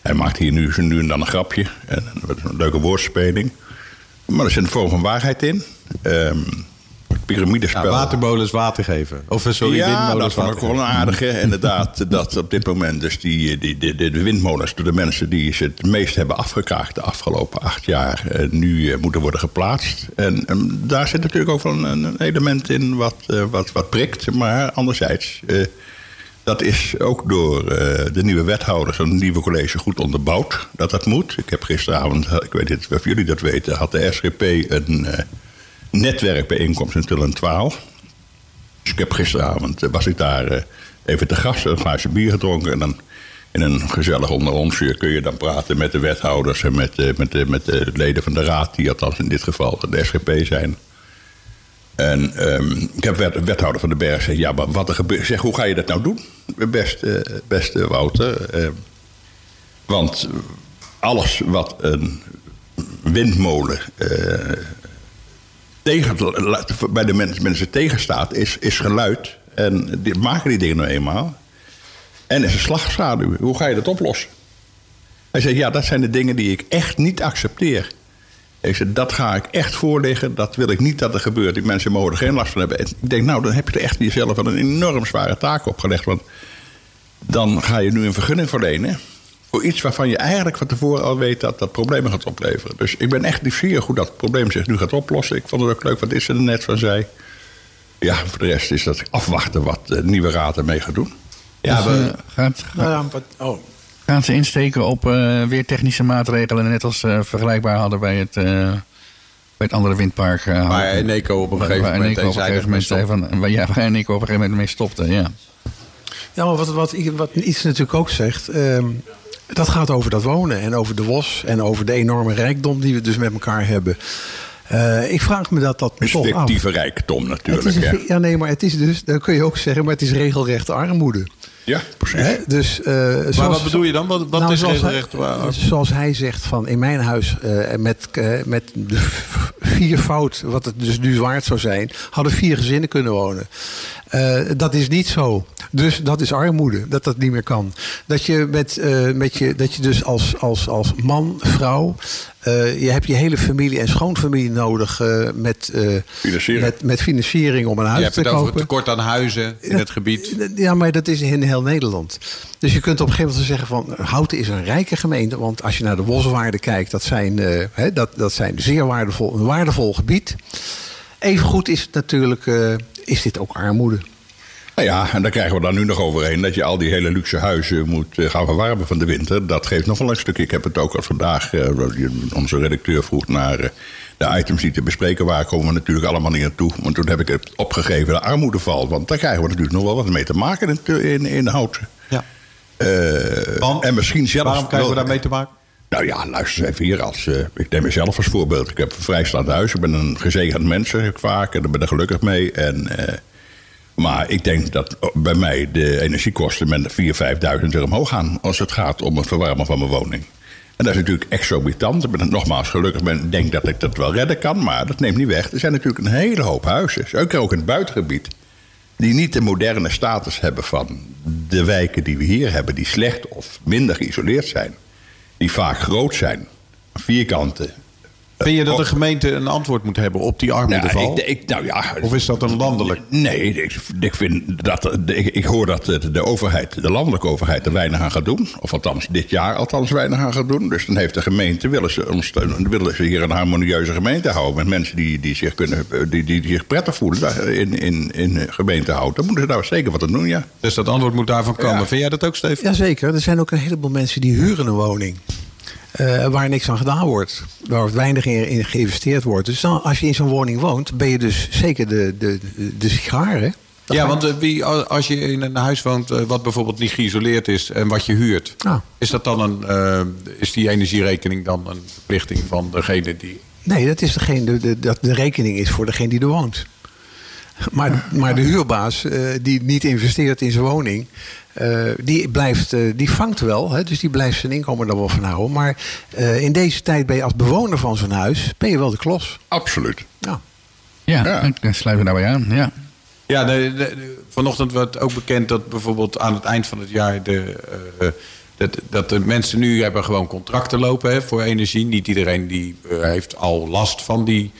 hij maakt hier nu, nu en dan een grapje. En een leuke woordspeling. Maar er zit een vorm van waarheid in. Um, piramidespel. Ja, waterbolens water geven. Of sorry, ja, windmolens dat vond ik wel een aardige. inderdaad, dat op dit moment dus die, die, die, de windmolens... door de mensen die ze het meest hebben afgekraagd... de afgelopen acht jaar eh, nu eh, moeten worden geplaatst. En, en, daar zit natuurlijk ook wel een, een element in wat, wat, wat prikt. Maar anderzijds... dat is ook door de nieuwe wethouders en het nieuwe college goed onderbouwd. Dat dat moet. Ik heb gisteravond, ik weet niet of jullie dat weten, had de SGP een netwerkbijeenkomst in Tullen 12. Dus ik heb gisteravond, eh, was ik daar eh, even te gast, een glaasje bier gedronken. En dan in een gezellig onder onsje kun je dan praten met de wethouders en met, de, met, de, met de leden van de raad, die althans in dit geval de SGP zijn. En ehm, ik heb wet, wethouder van de Berg gezegd, ja, maar wat er gebeurt, zeg, hoe ga je dat nou doen, beste, beste Wouter? Ehm, want alles wat een windmolen eh, tegen, bij de mensen, tegenstaat, is, is geluid. En die maken die dingen nou eenmaal. En is een slagschaduw. Hoe ga je dat oplossen? Hij zei, ja, dat zijn de dingen die ik echt niet accepteer. Ik zei, dat ga ik echt voorleggen. Dat wil ik niet dat er gebeurt. Die mensen mogen er geen last van hebben. En ik denk, nou, dan heb je er echt jezelf een enorm zware taak opgelegd. Want dan ga je nu een vergunning verlenen. Voor iets waarvan je eigenlijk van tevoren al weet dat dat problemen gaat opleveren. Dus ik ben echt nieuwsgierig hoe dat probleem zich nu gaat oplossen. Ik vond het ook leuk wat is er net van zei. Ja, voor de rest is dat afwachten wat de nieuwe raad ermee gaat doen. Ja, dus, we, uh, gaat, nou oh. Gaan ze insteken op uh, weer technische maatregelen, net als uh, vergelijkbaar hadden bij het, uh, bij het andere windpark? waar Eneco op een gegeven waar, moment, waar op een gegeven moment zei van, waar, ja, waar Eneco op een gegeven moment mee stopte, ja. Ja, maar wat, wat, wat iets natuurlijk ook zegt, um, dat gaat over dat wonen en over de WOS en over de enorme rijkdom die we dus met elkaar hebben. Uh, ik vraag me dat dat Een fictieve rijkdom natuurlijk. Is ja, nee, maar het is dus, dat kun je ook zeggen, maar het is regelrechte armoede. Ja, precies. Hè? Dus, uh, zoals, maar wat bedoel je dan? Wat, wat nou, is zoals regelrecht? Hij, zoals hij zegt van in mijn huis uh, met, uh, met de vier fout, wat het dus nu waard zou zijn, hadden vier gezinnen kunnen wonen. Dat is niet zo. Dus dat is armoede, dat dat niet meer kan. Dat je, met, met je, dat je dus als, als, als man, vrouw, uh, je hebt je hele familie en schoonfamilie nodig uh, met, uh, financiering. Met, met, financiering om een huis je te hebt kopen. het over tekort aan huizen in het gebied. Ja, maar dat is in heel Nederland. Dus je kunt op een gegeven moment zeggen van Houten is een rijke gemeente. Want als je naar de boswaarden kijkt, dat zijn, hè, dat, dat zijn zeer waardevol, een waardevol gebied. Evengoed is het natuurlijk, is dit ook armoede. Nou ja, en daar krijgen we dan nu nog overheen dat je al die hele luxe huizen moet gaan verwarmen van de winter. Dat geeft nog wel een stukje. Ik heb het ook al vandaag, uh, onze redacteur vroeg naar uh, de items die te bespreken waren, komen we natuurlijk allemaal niet naartoe. Want toen heb ik het opgegeven, de armoedeval. Want daar krijgen we natuurlijk nog wel wat mee te maken in, in, in Houten. Ja. Uh, en misschien zelfs. Waarom krijgen we daarmee te maken? Nou ja, luister eens even hier. Als, uh, ik neem mezelf als voorbeeld. Ik heb een vrijstaand huis. Ik ben een gezegend mens, zeg ik vaak. En daar ben ik gelukkig mee. En. Uh, maar ik denk dat bij mij de energiekosten met 4.000, 5.000 euro omhoog gaan. als het gaat om het verwarmen van mijn woning. En dat is natuurlijk exorbitant. Ik ben nogmaals gelukkig ben, denk dat ik dat wel redden kan. Maar dat neemt niet weg. Er zijn natuurlijk een hele hoop huizen. Zeker ook in het buitengebied. Die niet de moderne status hebben van de wijken die we hier hebben. Die slecht of minder geïsoleerd zijn. Die vaak groot zijn. Vierkante, Vind je dat de gemeente een antwoord moet hebben op die armoedeval? Nou, ik, ik, nou ja, of is dat een landelijk? Nee, ik, ik vind dat. Ik, ik, hoor dat de, overheid, de landelijke overheid, er weinig aan gaat doen. Of althans, dit jaar althans weinig aan gaat doen. Dus dan heeft de gemeente, willen ze, ondersteunen, willen ze hier een harmonieuze gemeente houden. Met mensen die, die, zich, kunnen, die, die, die zich prettig voelen in, in, in gemeente houden. Dan moeten ze daar zeker wat aan doen, ja. Dus dat antwoord moet daarvan komen. Ja. Vind jij dat ook, Steven? Jazeker. Er zijn ook een heleboel mensen die huren een woning. Uh, waar niks aan gedaan wordt. Waar weinig in, in geïnvesteerd wordt. Dus dan, als je in zo'n woning woont, ben je dus zeker de, de, de, sigaren. Ja, want uh, wie, als je in een huis woont uh, wat bijvoorbeeld niet geïsoleerd is en wat je huurt, ah. is dat dan een, is die energierekening dan een verplichting van degene die. Nee, dat is degene, de, de, dat de rekening is voor degene die er woont. Maar, maar de huurbaas die niet investeert in zijn woning, uh, die, blijft, uh, die vangt wel, hè, dus die blijft zijn inkomen er wel van houden. Maar uh, in deze tijd ben je als bewoner van zo'n huis, ben je wel de klos. Absoluut. Ja, ja, ja. ik sluit me daarbij aan. Ja, ja de, de, de, vanochtend werd ook bekend dat bijvoorbeeld aan het eind van het jaar de, dat, dat de mensen nu hebben gewoon contracten lopen hè, voor energie. Niet iedereen die heeft al last van die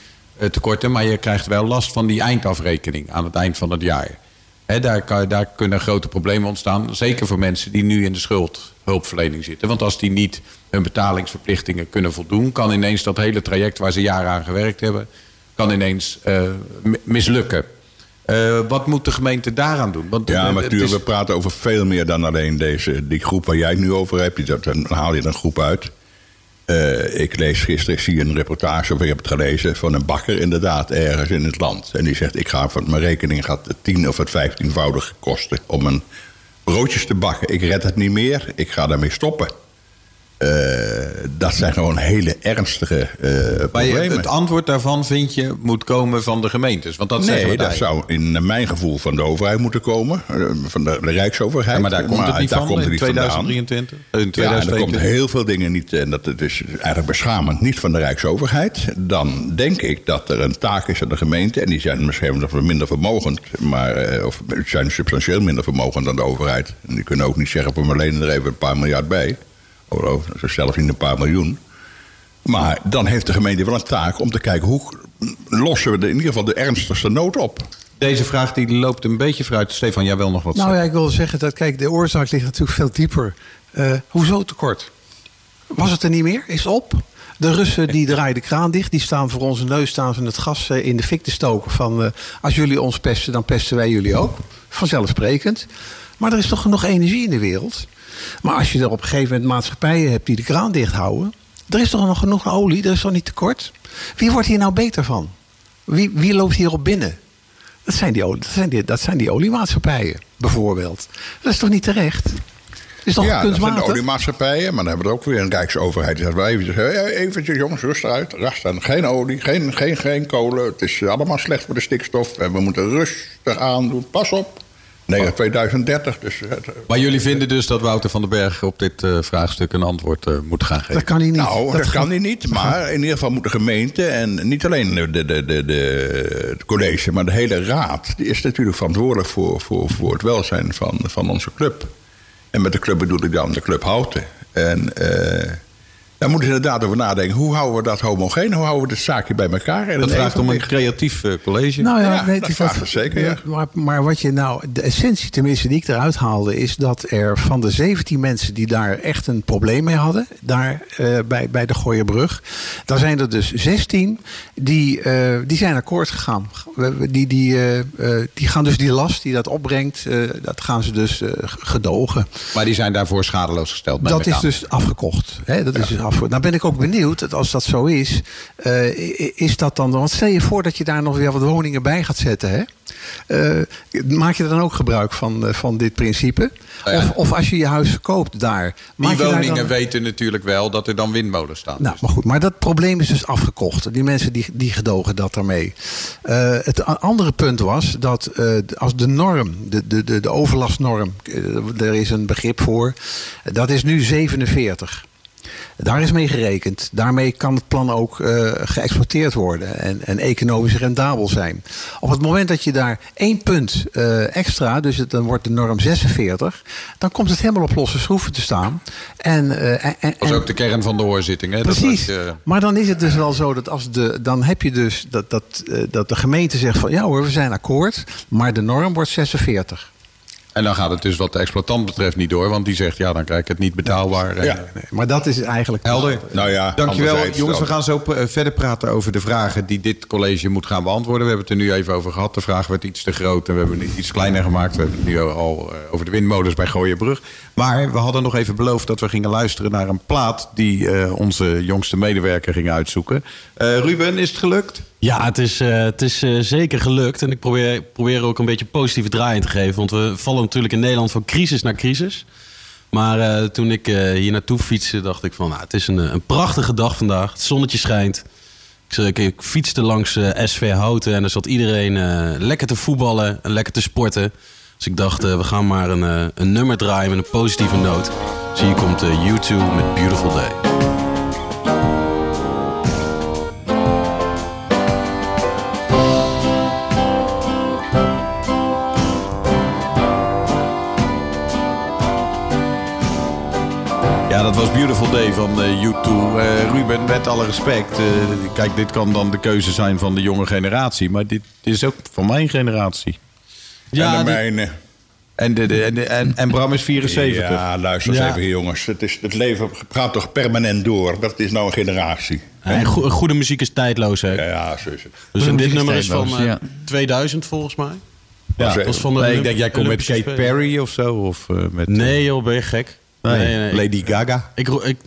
tekorten, maar je krijgt wel last van die eindafrekening aan het eind van het jaar. He, daar, kan, daar, kunnen grote problemen ontstaan. Zeker voor mensen die nu in de schuldhulpverlening zitten. Want als die niet hun betalingsverplichtingen kunnen voldoen... kan ineens dat hele traject waar ze jaren aan gewerkt hebben... kan ineens uh, mislukken. Uh, wat moet de gemeente daaraan doen? Want ja, maar natuurlijk, is... we praten over veel meer dan alleen deze, die groep waar jij het nu over hebt. Dan haal je een groep uit. Uh, ik lees gisteren, ik zie een reportage, of ik heb het gelezen, van een bakker inderdaad ergens in het land. En die zegt, ik ga van mijn rekening gaat het tien of het vijftienvoudig kosten om een broodjes te bakken. Ik red het niet meer, ik ga daarmee stoppen. Eh, dat zijn gewoon hele ernstige eh, Maar je- problemen. het antwoord daarvan vind je moet komen van de gemeentes. Want dat we nee, dat zou in mijn gevoel van de overheid moeten komen. eh, Van de, de Rijksoverheid. Ja, maar daar komt het niet daar van komt het in niet vandaan. 2023. In Ja, en er 2022. komt heel veel dingen niet, en dat het is eigenlijk beschamend, niet van de Rijksoverheid. Dan denk ik dat er een taak is aan de gemeente. En die zijn misschien nog minder vermogend, maar, of zijn substantieel minder vermogend dan de overheid. En die kunnen ook niet zeggen, we lenen er even een paar miljard bij. Of, of zelfs niet een paar miljoen. Maar dan heeft de gemeente wel een taak om te kijken hoe lossen we de, in ieder geval de ernstigste nood op. Deze vraag die loopt een beetje vooruit. Stefan, jij wil nog wat Nou ja, ik wil zeggen dat, kijk, de oorzaak ligt natuurlijk veel dieper. Eh, hoezo tekort? Was het er niet meer? Is het op? De Russen die draaien de kraan dicht. Die staan voor onze neus staan ze het gas eh, in de fik te stoken. Van eh, als jullie ons pesten, dan pesten wij jullie ook. Vanzelfsprekend. Maar er is toch genoeg energie in de wereld. Maar als je er op een gegeven moment maatschappijen hebt die de kraan dicht houden. Er is toch nog genoeg olie? Er is toch niet tekort? Wie wordt hier nou beter van? Wie, wie loopt hierop binnen? Dat zijn, die, dat, zijn die, dat zijn die oliemaatschappijen, bijvoorbeeld. Dat is toch niet terecht? Dat is toch ja, dat zijn kunstmatig? de oliemaatschappijen, maar dan hebben we er ook weer een rijksoverheid. Hey, eventjes jongens, rustig uit. Rust aan. Geen olie, geen, geen, geen kolen. Het is allemaal slecht voor de stikstof. En we moeten rustig aandoen. Pas op. Nee, 2030. Dus, eh, Maar jullie vinden dus dat Wouter van den Berg op dit eh, vraagstuk een antwoord eh, moet gaan geven? Dat kan hij niet. nou, dat, kan hij niet. Maar in ieder geval moet de gemeente en niet alleen de, de, de, de, college, maar de hele raad, die is natuurlijk verantwoordelijk voor, voor, voor het welzijn van, van onze club. En met de club bedoel ik dan de club Houten. En eh daar moeten ze inderdaad over nadenken. Hoe houden we dat homogeen? Hoe houden we dit zaakje bij elkaar? En Dat vraagt om een creatief eh, college. Nou ja, Ja, weet dat vraagt het zeker, ja. Maar, maar wat je nou, de essentie tenminste die ik eruit haalde, is dat er van de 17 mensen die daar echt een probleem mee hadden, daar eh, bij, bij de Gooierbrug, daar zijn er dus 16 die, eh, die zijn akkoord gegaan. Die, die, eh, eh, die gaan dus die last die dat opbrengt, eh, dat gaan ze dus eh, gedogen. Maar die zijn daarvoor schadeloos gesteld. bij Dat is dus afgekocht. Hè? Dat is dus Nou ben ik ook benieuwd, dat als dat zo is, eh, is dat dan... Want stel je voor dat je daar nog weer wat woningen bij gaat zetten. Hè? Eh, maak je dan ook gebruik van, eh, van dit principe? Ja. Of, of als je je huis verkoopt daar. Die daar woningen dan- weten natuurlijk wel dat er dan windmolens staan. nou, maar goed, maar dat probleem is dus afgekocht. Die mensen die, die gedogen dat daarmee. Het andere punt was dat als de norm, de, de, de, de overlastnorm, er is een begrip voor, dat is nu 47. Daar is mee gerekend. Daarmee kan het plan ook eh, geëxploiteerd worden en, en economisch rendabel zijn. Op het moment dat je daar één punt eh, extra, dus het, dan wordt de norm 46, dan komt het helemaal op losse schroeven te staan. En, eh, en, Dat is ook de kern van de hoorzitting. Hè? Precies. Maar dan is het dus wel zo dat als de. Dan heb je dus dat, dat, dat de gemeente zegt van ja hoor, we zijn akkoord. Maar de norm wordt 46. En dan gaat het dus wat de exploitant betreft niet door. Want die zegt, ja, dan krijg ik het niet betaalbaar. En, Ja. eh, Nee, maar dat is eigenlijk. Helder. Nou ja, Dankjewel. Jongens, we gaan zo eh, verder praten over de vragen die dit college moet gaan beantwoorden. We hebben het er nu even over gehad. De vraag werd iets te groot en we hebben het iets kleiner gemaakt. We hebben het nu al eh, over de windmolens bij Gooienbrug. Maar we hadden nog even beloofd dat we gingen luisteren naar een plaat die eh, onze jongste medewerker ging uitzoeken. Eh, Ruben, is het gelukt? Ja, het is, eh, het is zeker gelukt. En ik probeer, probeer ook een beetje positieve draai in te geven. Want we vallen natuurlijk in Nederland van crisis naar crisis. Maar eh, toen ik eh, hier naartoe fietste, dacht ik van... Nou, het is een, eh, een prachtige dag vandaag. Het zonnetje schijnt. Ik, ik, ik fietste langs SV Houten en er zat iedereen lekker te voetballen en lekker te sporten. Dus ik dacht, we gaan maar een, een nummer draaien met een positieve noot. Dus hier komt U2 met Beautiful Day. Was Beautiful Day van eh, U2. Eh, Ruben, met alle respect. eh, kijk, dit kan dan de keuze zijn van de jonge generatie. Maar dit is ook van mijn generatie. Ja, en de dit- mijne. En, de, de- en, de- en, en Bram is 74. Ja, luister eens Ja. even jongens. Het, is, het leven gaat toch permanent door. Dat is nou een generatie. En go- goede muziek is tijdloos, hè? Ja, ja zo is het. Dus dit is nummer is van tijdloos, eh, ja. 2000 volgens mij. Ja, was van de Nee, ik denk, jij komt met Kate. Perry of zo. Of, met, Nee joh, ben je gek? Nee, Lady Gaga. Ik, ik,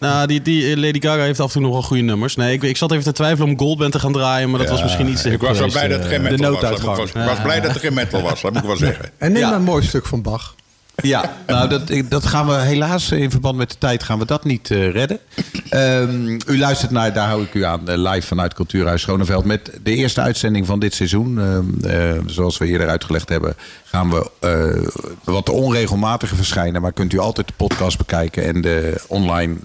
nou, die, die eh, Lady Gaga heeft af en toe nog wel goede nummers. Nee, ik, ik zat even te twijfelen om Goldband te gaan draaien, maar dat was misschien iets te Ik hip was wel blij dat er eh. geen metal was. ik Ik was blij dat er geen metal was, dat moet ik wel zeggen. En neem maar een mooi stuk van Bach. Ja, nou dat, dat gaan we helaas in verband met de tijd gaan we dat niet eh, redden. Ehm, u luistert naar, daar hou ik u aan, eh, live vanuit Cultuurhuis Schoneveld... met de eerste uitzending van dit seizoen. Ehm, eh, zoals we eerder uitgelegd hebben, gaan we wat onregelmatiger verschijnen. Maar kunt u altijd de podcast bekijken en de online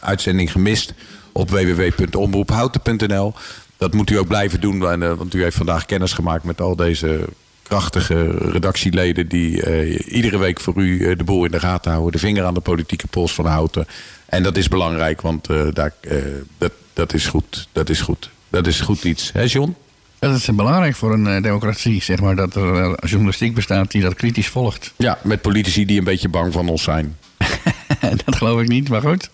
uitzending gemist... op www.omroephouten.nl. Dat moet u ook blijven doen, want u heeft vandaag kennis gemaakt met al deze krachtige redactieleden die uh, iedere week voor u uh, de boel in de gaten houden. De vinger aan de politieke pols van houten. En dat is belangrijk, want uh, daar, dat, dat is goed. Dat is goed. Dat is goed iets. Hè, John? Dat is belangrijk voor een democratie, zeg maar, dat er journalistiek bestaat die dat kritisch volgt. Ja, met politici die een beetje bang van ons zijn. dat geloof ik niet, maar goed.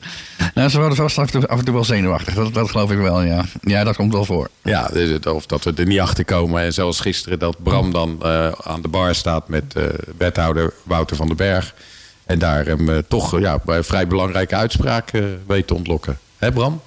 Nou, ze worden vast af en toe wel zenuwachtig. Dat, dat geloof ik wel, ja. Ja, dat komt wel voor. Ja, of dat we er niet achter komen. En zoals gisteren dat Bram dan uh, aan de bar staat met uh, wethouder Wouter van den Berg. En daar hem uh, toch ja, vrij belangrijke uitspraken weet te ontlokken. Hè Bram?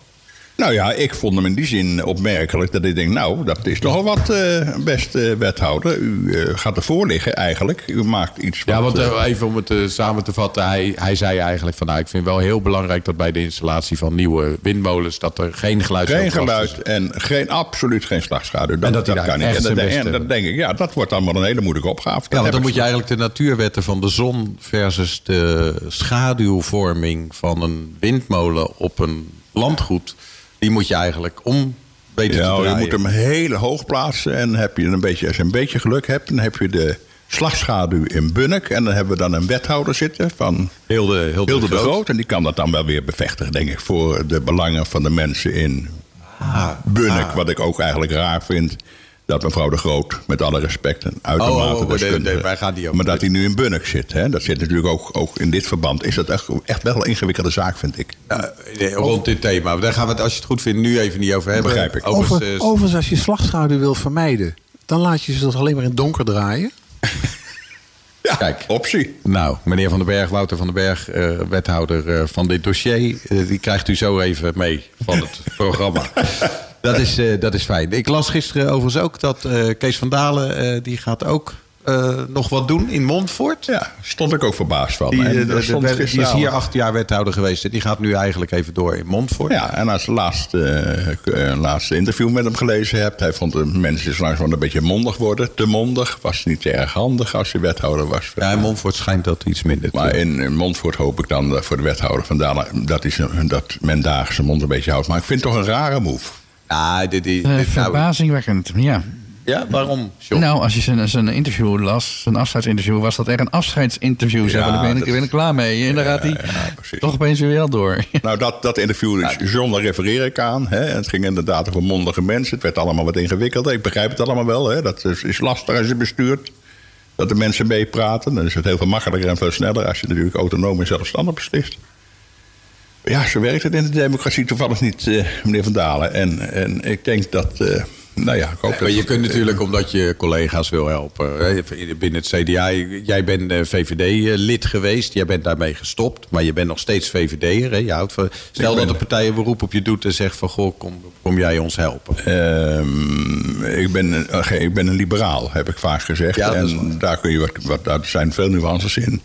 Nou ja, ik vond hem in die zin opmerkelijk dat ik denk, nou, dat is toch al wat, uh, beste wethouder. U uh, gaat ervoor liggen eigenlijk. U maakt iets Ja, want uh, even om het samen te vatten. Hij, hij zei eigenlijk van, nou, ik vind wel heel belangrijk dat bij de installatie van nieuwe windmolens, dat er geen geluid Geen geluid en geen, absoluut geen slagschaduw. Dat, en dat, dat kan niet. En, dat, en dan denk ik, ja, dat wordt allemaal een hele moeilijke opgave. Ja, want dan moet je eigenlijk de natuurwetten van de zon versus de schaduwvorming van een windmolen op een landgoed die moet je eigenlijk om weten ja, te draaien. Je moet hem heel hoog plaatsen. En heb je een beetje, als je een beetje geluk hebt, dan heb je de slagschaduw in Bunnik. En dan hebben we dan een wethouder zitten van Hilde, Hilde, Hilde de, Groot. En die kan dat dan wel weer bevestigen, denk ik, voor de belangen van de mensen in ah, Bunnik. Ah. Wat ik ook eigenlijk raar vind dat mevrouw de Groot, met alle respect, een uitermate oh, oh, oh deskundige... wij gaan die ook maar dat hij nu in Bunnik zit. Hè? Dat zit natuurlijk ook, ook in dit verband. Is dat echt, echt wel een ingewikkelde zaak, vind ik. Ja, rond dit thema. Daar gaan we het, als je het goed vindt, nu even niet over hebben. Begrijp ik. Over, eh, overigens, als je slagschaduw wil vermijden... dan laat je ze toch alleen maar in het donker draaien? Ja, Kijk. optie. Nou, meneer Van den Berg, Wouter van den Berg, uh, wethouder uh, van dit dossier... Uh, die krijgt u zo even mee van het programma. Dat is, uh, dat is fijn. Ik las gisteren overigens ook dat uh, Kees van Dalen... Uh, die gaat ook nog wat doen in Montfort. Ja, stond ik ook verbaasd van. Die, en, de, de, de, die is hier acht jaar wethouder geweest. En die gaat nu eigenlijk even door in Montfort. Ja, en als laatste, laatste interview met hem gelezen hebt... hij vond de mensen langzaam een beetje mondig worden. Te mondig. Was niet erg handig als je wethouder was. Ja, in Montfort schijnt dat iets minder te Maar in, in Montfort hoop ik dan voor de wethouder van Dalen... Dat, is, dat men daar zijn mond een beetje houdt. Maar ik vind het toch een rare move. Ah, dit, dit, dit, verbazingwekkend, ja. Ja, waarom? John? Nou, als je zijn, zijn interview las, zijn afscheidsinterview, was dat echt een afscheidsinterview. Ja, daar ben, ik, ben ik klaar mee. En dan gaat hij toch opeens weer wel door. Nou, dat, dat interview, is, John, daar refereer ik aan. Hè. Het ging inderdaad over mondige mensen. Het werd allemaal wat ingewikkelder. Ik begrijp het allemaal wel. Hè. Dat is, is lastig als je bestuurt. Dat de mensen meepraten. Dan is het heel veel makkelijker en veel sneller als je natuurlijk autonoom en zelfstandig beslist. Ja, zo werkt het in de democratie toevallig niet, uh, meneer Van Dalen. En, en ik denk dat. Uh, nou ja, ik hoop maar je kunt natuurlijk, omdat je collega's wil helpen. Binnen het CDA, jij bent eh, VVD-lid geweest. Jij bent daarmee gestopt. Maar je bent nog steeds VVD'er. Je houdt van, stel dat de partij een beroep op je doet en zegt van... Goh, kom, kom jij ons helpen? Uh, ik, ben, ik ben een liberaal, heb ik vaak gezegd. Ja, en daar, kun je wat, wat, daar zijn veel nuances in.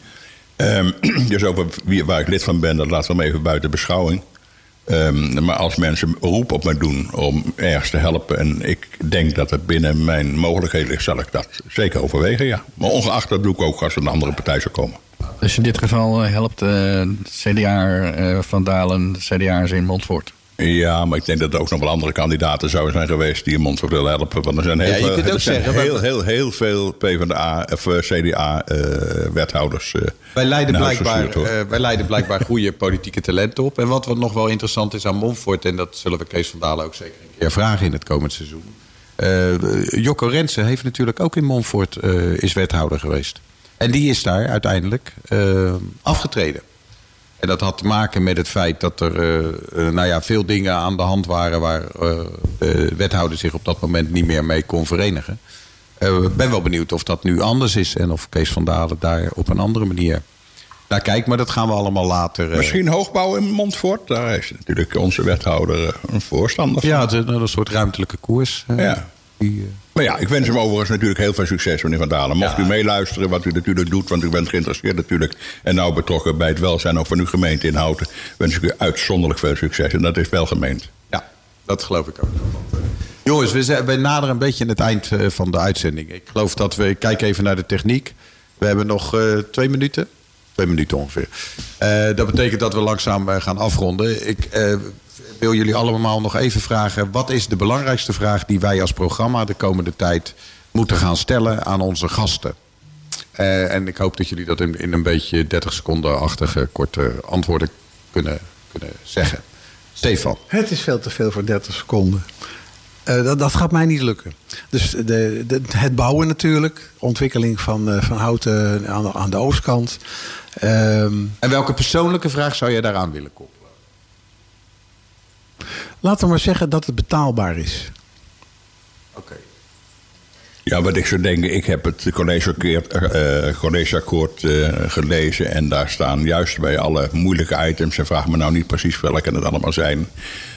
Um, dus over wie, waar ik lid van ben, dat laat we even buiten beschouwing. Um, maar als mensen roep op me doen om ergens te helpen... en ik denk dat het binnen mijn mogelijkheden ligt... zal ik dat zeker overwegen, ja. Maar ongeacht dat doe ik ook als een andere partij zou komen. Dus in dit geval eh, helpt uh, CDA uh, Van Dalen, CDA's in Montfort? Ja, maar ik denk dat er ook nog wel andere kandidaten zouden zijn geweest die Montfort willen helpen. Want er zijn heel, ja, veel, zeggen, heel, heel, heel, veel PvdA of eh, CDA-wethouders. Uh, uh, wij, leiden blijkbaar, uh, wij leiden blijkbaar goede politieke talenten op. En wat, wat nog wel interessant is aan Montfort, en dat zullen we Kees van Dalen ook zeker een keer vragen in het komend seizoen. Jocko Rensen heeft natuurlijk ook in Montfort is wethouder geweest. En die is daar uiteindelijk afgetreden. En dat had te maken met het feit dat er uh, nou ja, veel dingen aan de hand waren waar uh, de wethouder zich op dat moment niet meer mee kon verenigen. Ik ben wel benieuwd of dat nu anders is en of Kees van Dalen daar op een andere manier naar kijkt. Maar dat gaan we allemaal later. Misschien hoogbouw in Montfort. Daar is natuurlijk onze wethouder een voorstander van. Ja, het is een soort ruimtelijke koers. ja. Die, Maar ja, ik wens hem overigens natuurlijk heel veel succes, meneer Van Dalen. Mocht u meeluisteren, wat u natuurlijk doet, want u bent geïnteresseerd natuurlijk... en nauw betrokken bij het welzijn ook van uw gemeente in Houten... wens ik u uitzonderlijk veel succes. En dat is wel gemeend. Ja, dat geloof ik ook. Jongens, we, zijn, we naderen een beetje het eind eh, van de uitzending. Ik geloof dat we... Ik kijk even naar de techniek. We hebben nog uh, twee minuten. Minuten ongeveer. Uh, dat betekent dat we langzaam gaan afronden. Ik wil jullie allemaal nog even vragen... wat is de belangrijkste vraag die wij als programma de komende tijd moeten gaan stellen aan onze gasten? En ik hoop dat jullie dat in, in een beetje 30 seconden-achtige korte antwoorden kunnen, kunnen zeggen. Stefan. Het is veel te veel voor 30 seconden. Uh, dat, dat, gaat mij niet lukken. Dus de, de, het bouwen natuurlijk. Ontwikkeling van, uh, van houten aan de, aan de oostkant. Um, en welke persoonlijke vraag zou je daaraan willen koppelen? Laten we maar zeggen dat het betaalbaar is. Oké. Okay. Ja, wat ik zou denken, ik heb het collegeakkoord, collegeakkoord uh, gelezen en daar staan juist bij alle moeilijke items, en vraag me nou niet precies welke het allemaal zijn,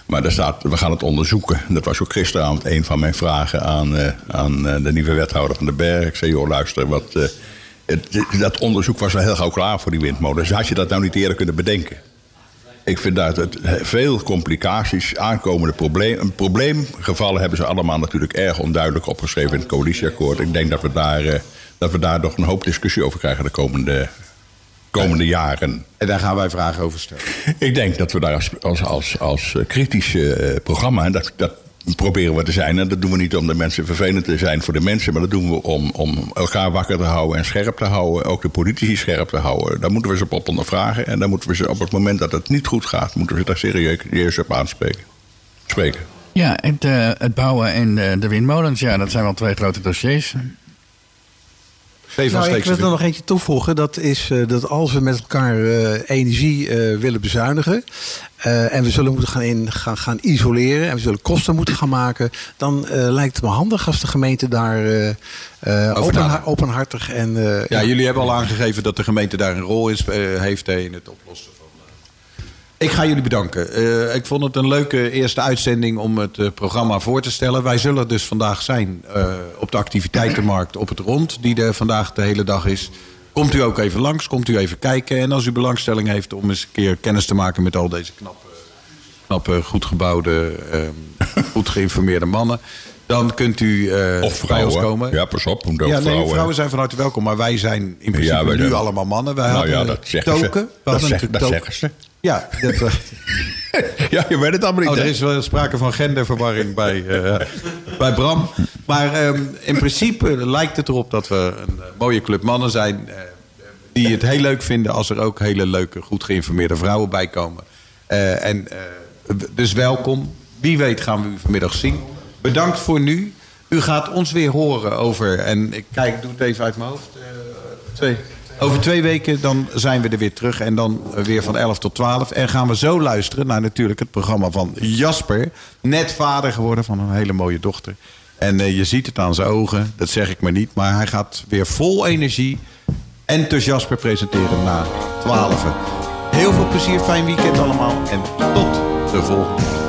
maar daar staat, we gaan het onderzoeken. Dat was ook gisteravond een van mijn vragen aan, uh, aan de nieuwe wethouder van de Berg. Ik zei, joh, luister, wat, dat onderzoek was wel heel gauw klaar voor die windmolens. Had je dat nou niet eerder kunnen bedenken? Ik vind dat het veel complicaties, aankomende probleem, probleemgevallen hebben ze allemaal natuurlijk erg onduidelijk opgeschreven in het coalitieakkoord. Ik denk dat we daar, uh, dat we daar nog een hoop discussie over krijgen de komende, komende jaren. En daar gaan wij vragen over stellen. Ik denk dat we daar als, als, als, als kritisch uh, programma, en dat, dat proberen we te zijn. En dat doen we niet om de mensen vervelend te zijn voor de mensen, maar dat doen we om, om elkaar wakker te houden en scherp te houden. Ook de politici scherp te houden. Daar moeten we ze op ondervragen. En dan moeten we ze op het moment dat het niet goed gaat, moeten we ze daar serieus op aanspreken. Spreken. Ja, het, het bouwen en de, de windmolens, ja, dat zijn wel twee grote dossiers. Nou, ik wil er nog eentje toevoegen. Dat is uh, dat als we met elkaar uh, energie uh, willen bezuinigen. en we zullen moeten gaan, in, gaan, gaan isoleren. En we zullen kosten moeten gaan maken. Dan lijkt het me handig als de gemeente daar open, openhartig en. ja, ja, jullie hebben al aangegeven dat de gemeente daar een rol is, heeft in het oplossen van. Ik ga jullie bedanken. Uh, ik vond het een leuke eerste uitzending om het uh, programma voor te stellen. Wij zullen dus vandaag zijn uh, op de activiteitenmarkt op het rond, die er vandaag de hele dag is. Komt u ook even langs, komt u even kijken. En als u belangstelling heeft om eens een keer kennis te maken met al deze knappe, knappe goed gebouwde, goed geïnformeerde mannen. Dan kunt u uh, of vrouwen. komen. Ja, pas op. Ook ja, vrouwen. nee, vrouwen zijn van harte welkom. Maar wij zijn in principe ja, wij nu zijn... allemaal mannen. Wij nou ja, dat zeggen token. ze. Dat, zeg, dat zeggen ze. Ja, dat, uh... ja, je weet het allemaal niet. Oh, er is wel sprake van genderverwarring bij, uh, bij Bram. Maar um, in principe lijkt het erop dat we een mooie club mannen zijn... die het heel leuk vinden als er ook hele leuke, goed geïnformeerde vrouwen bij komen. en, dus welkom. Wie weet gaan we u vanmiddag zien. Bedankt voor nu. U gaat ons weer horen over, en ik kijk, doe het even uit mijn hoofd. Uh, twee. Over twee weken dan zijn we er weer terug. En dan weer van 11 tot 12. En gaan we zo luisteren naar natuurlijk het programma van Jasper. Net vader geworden van een hele mooie dochter. En uh, je ziet het aan zijn ogen, dat zeg ik maar niet. Maar hij gaat weer vol energie enthousiasper presenteren na 12. Heel veel plezier, fijn weekend allemaal. En tot de volgende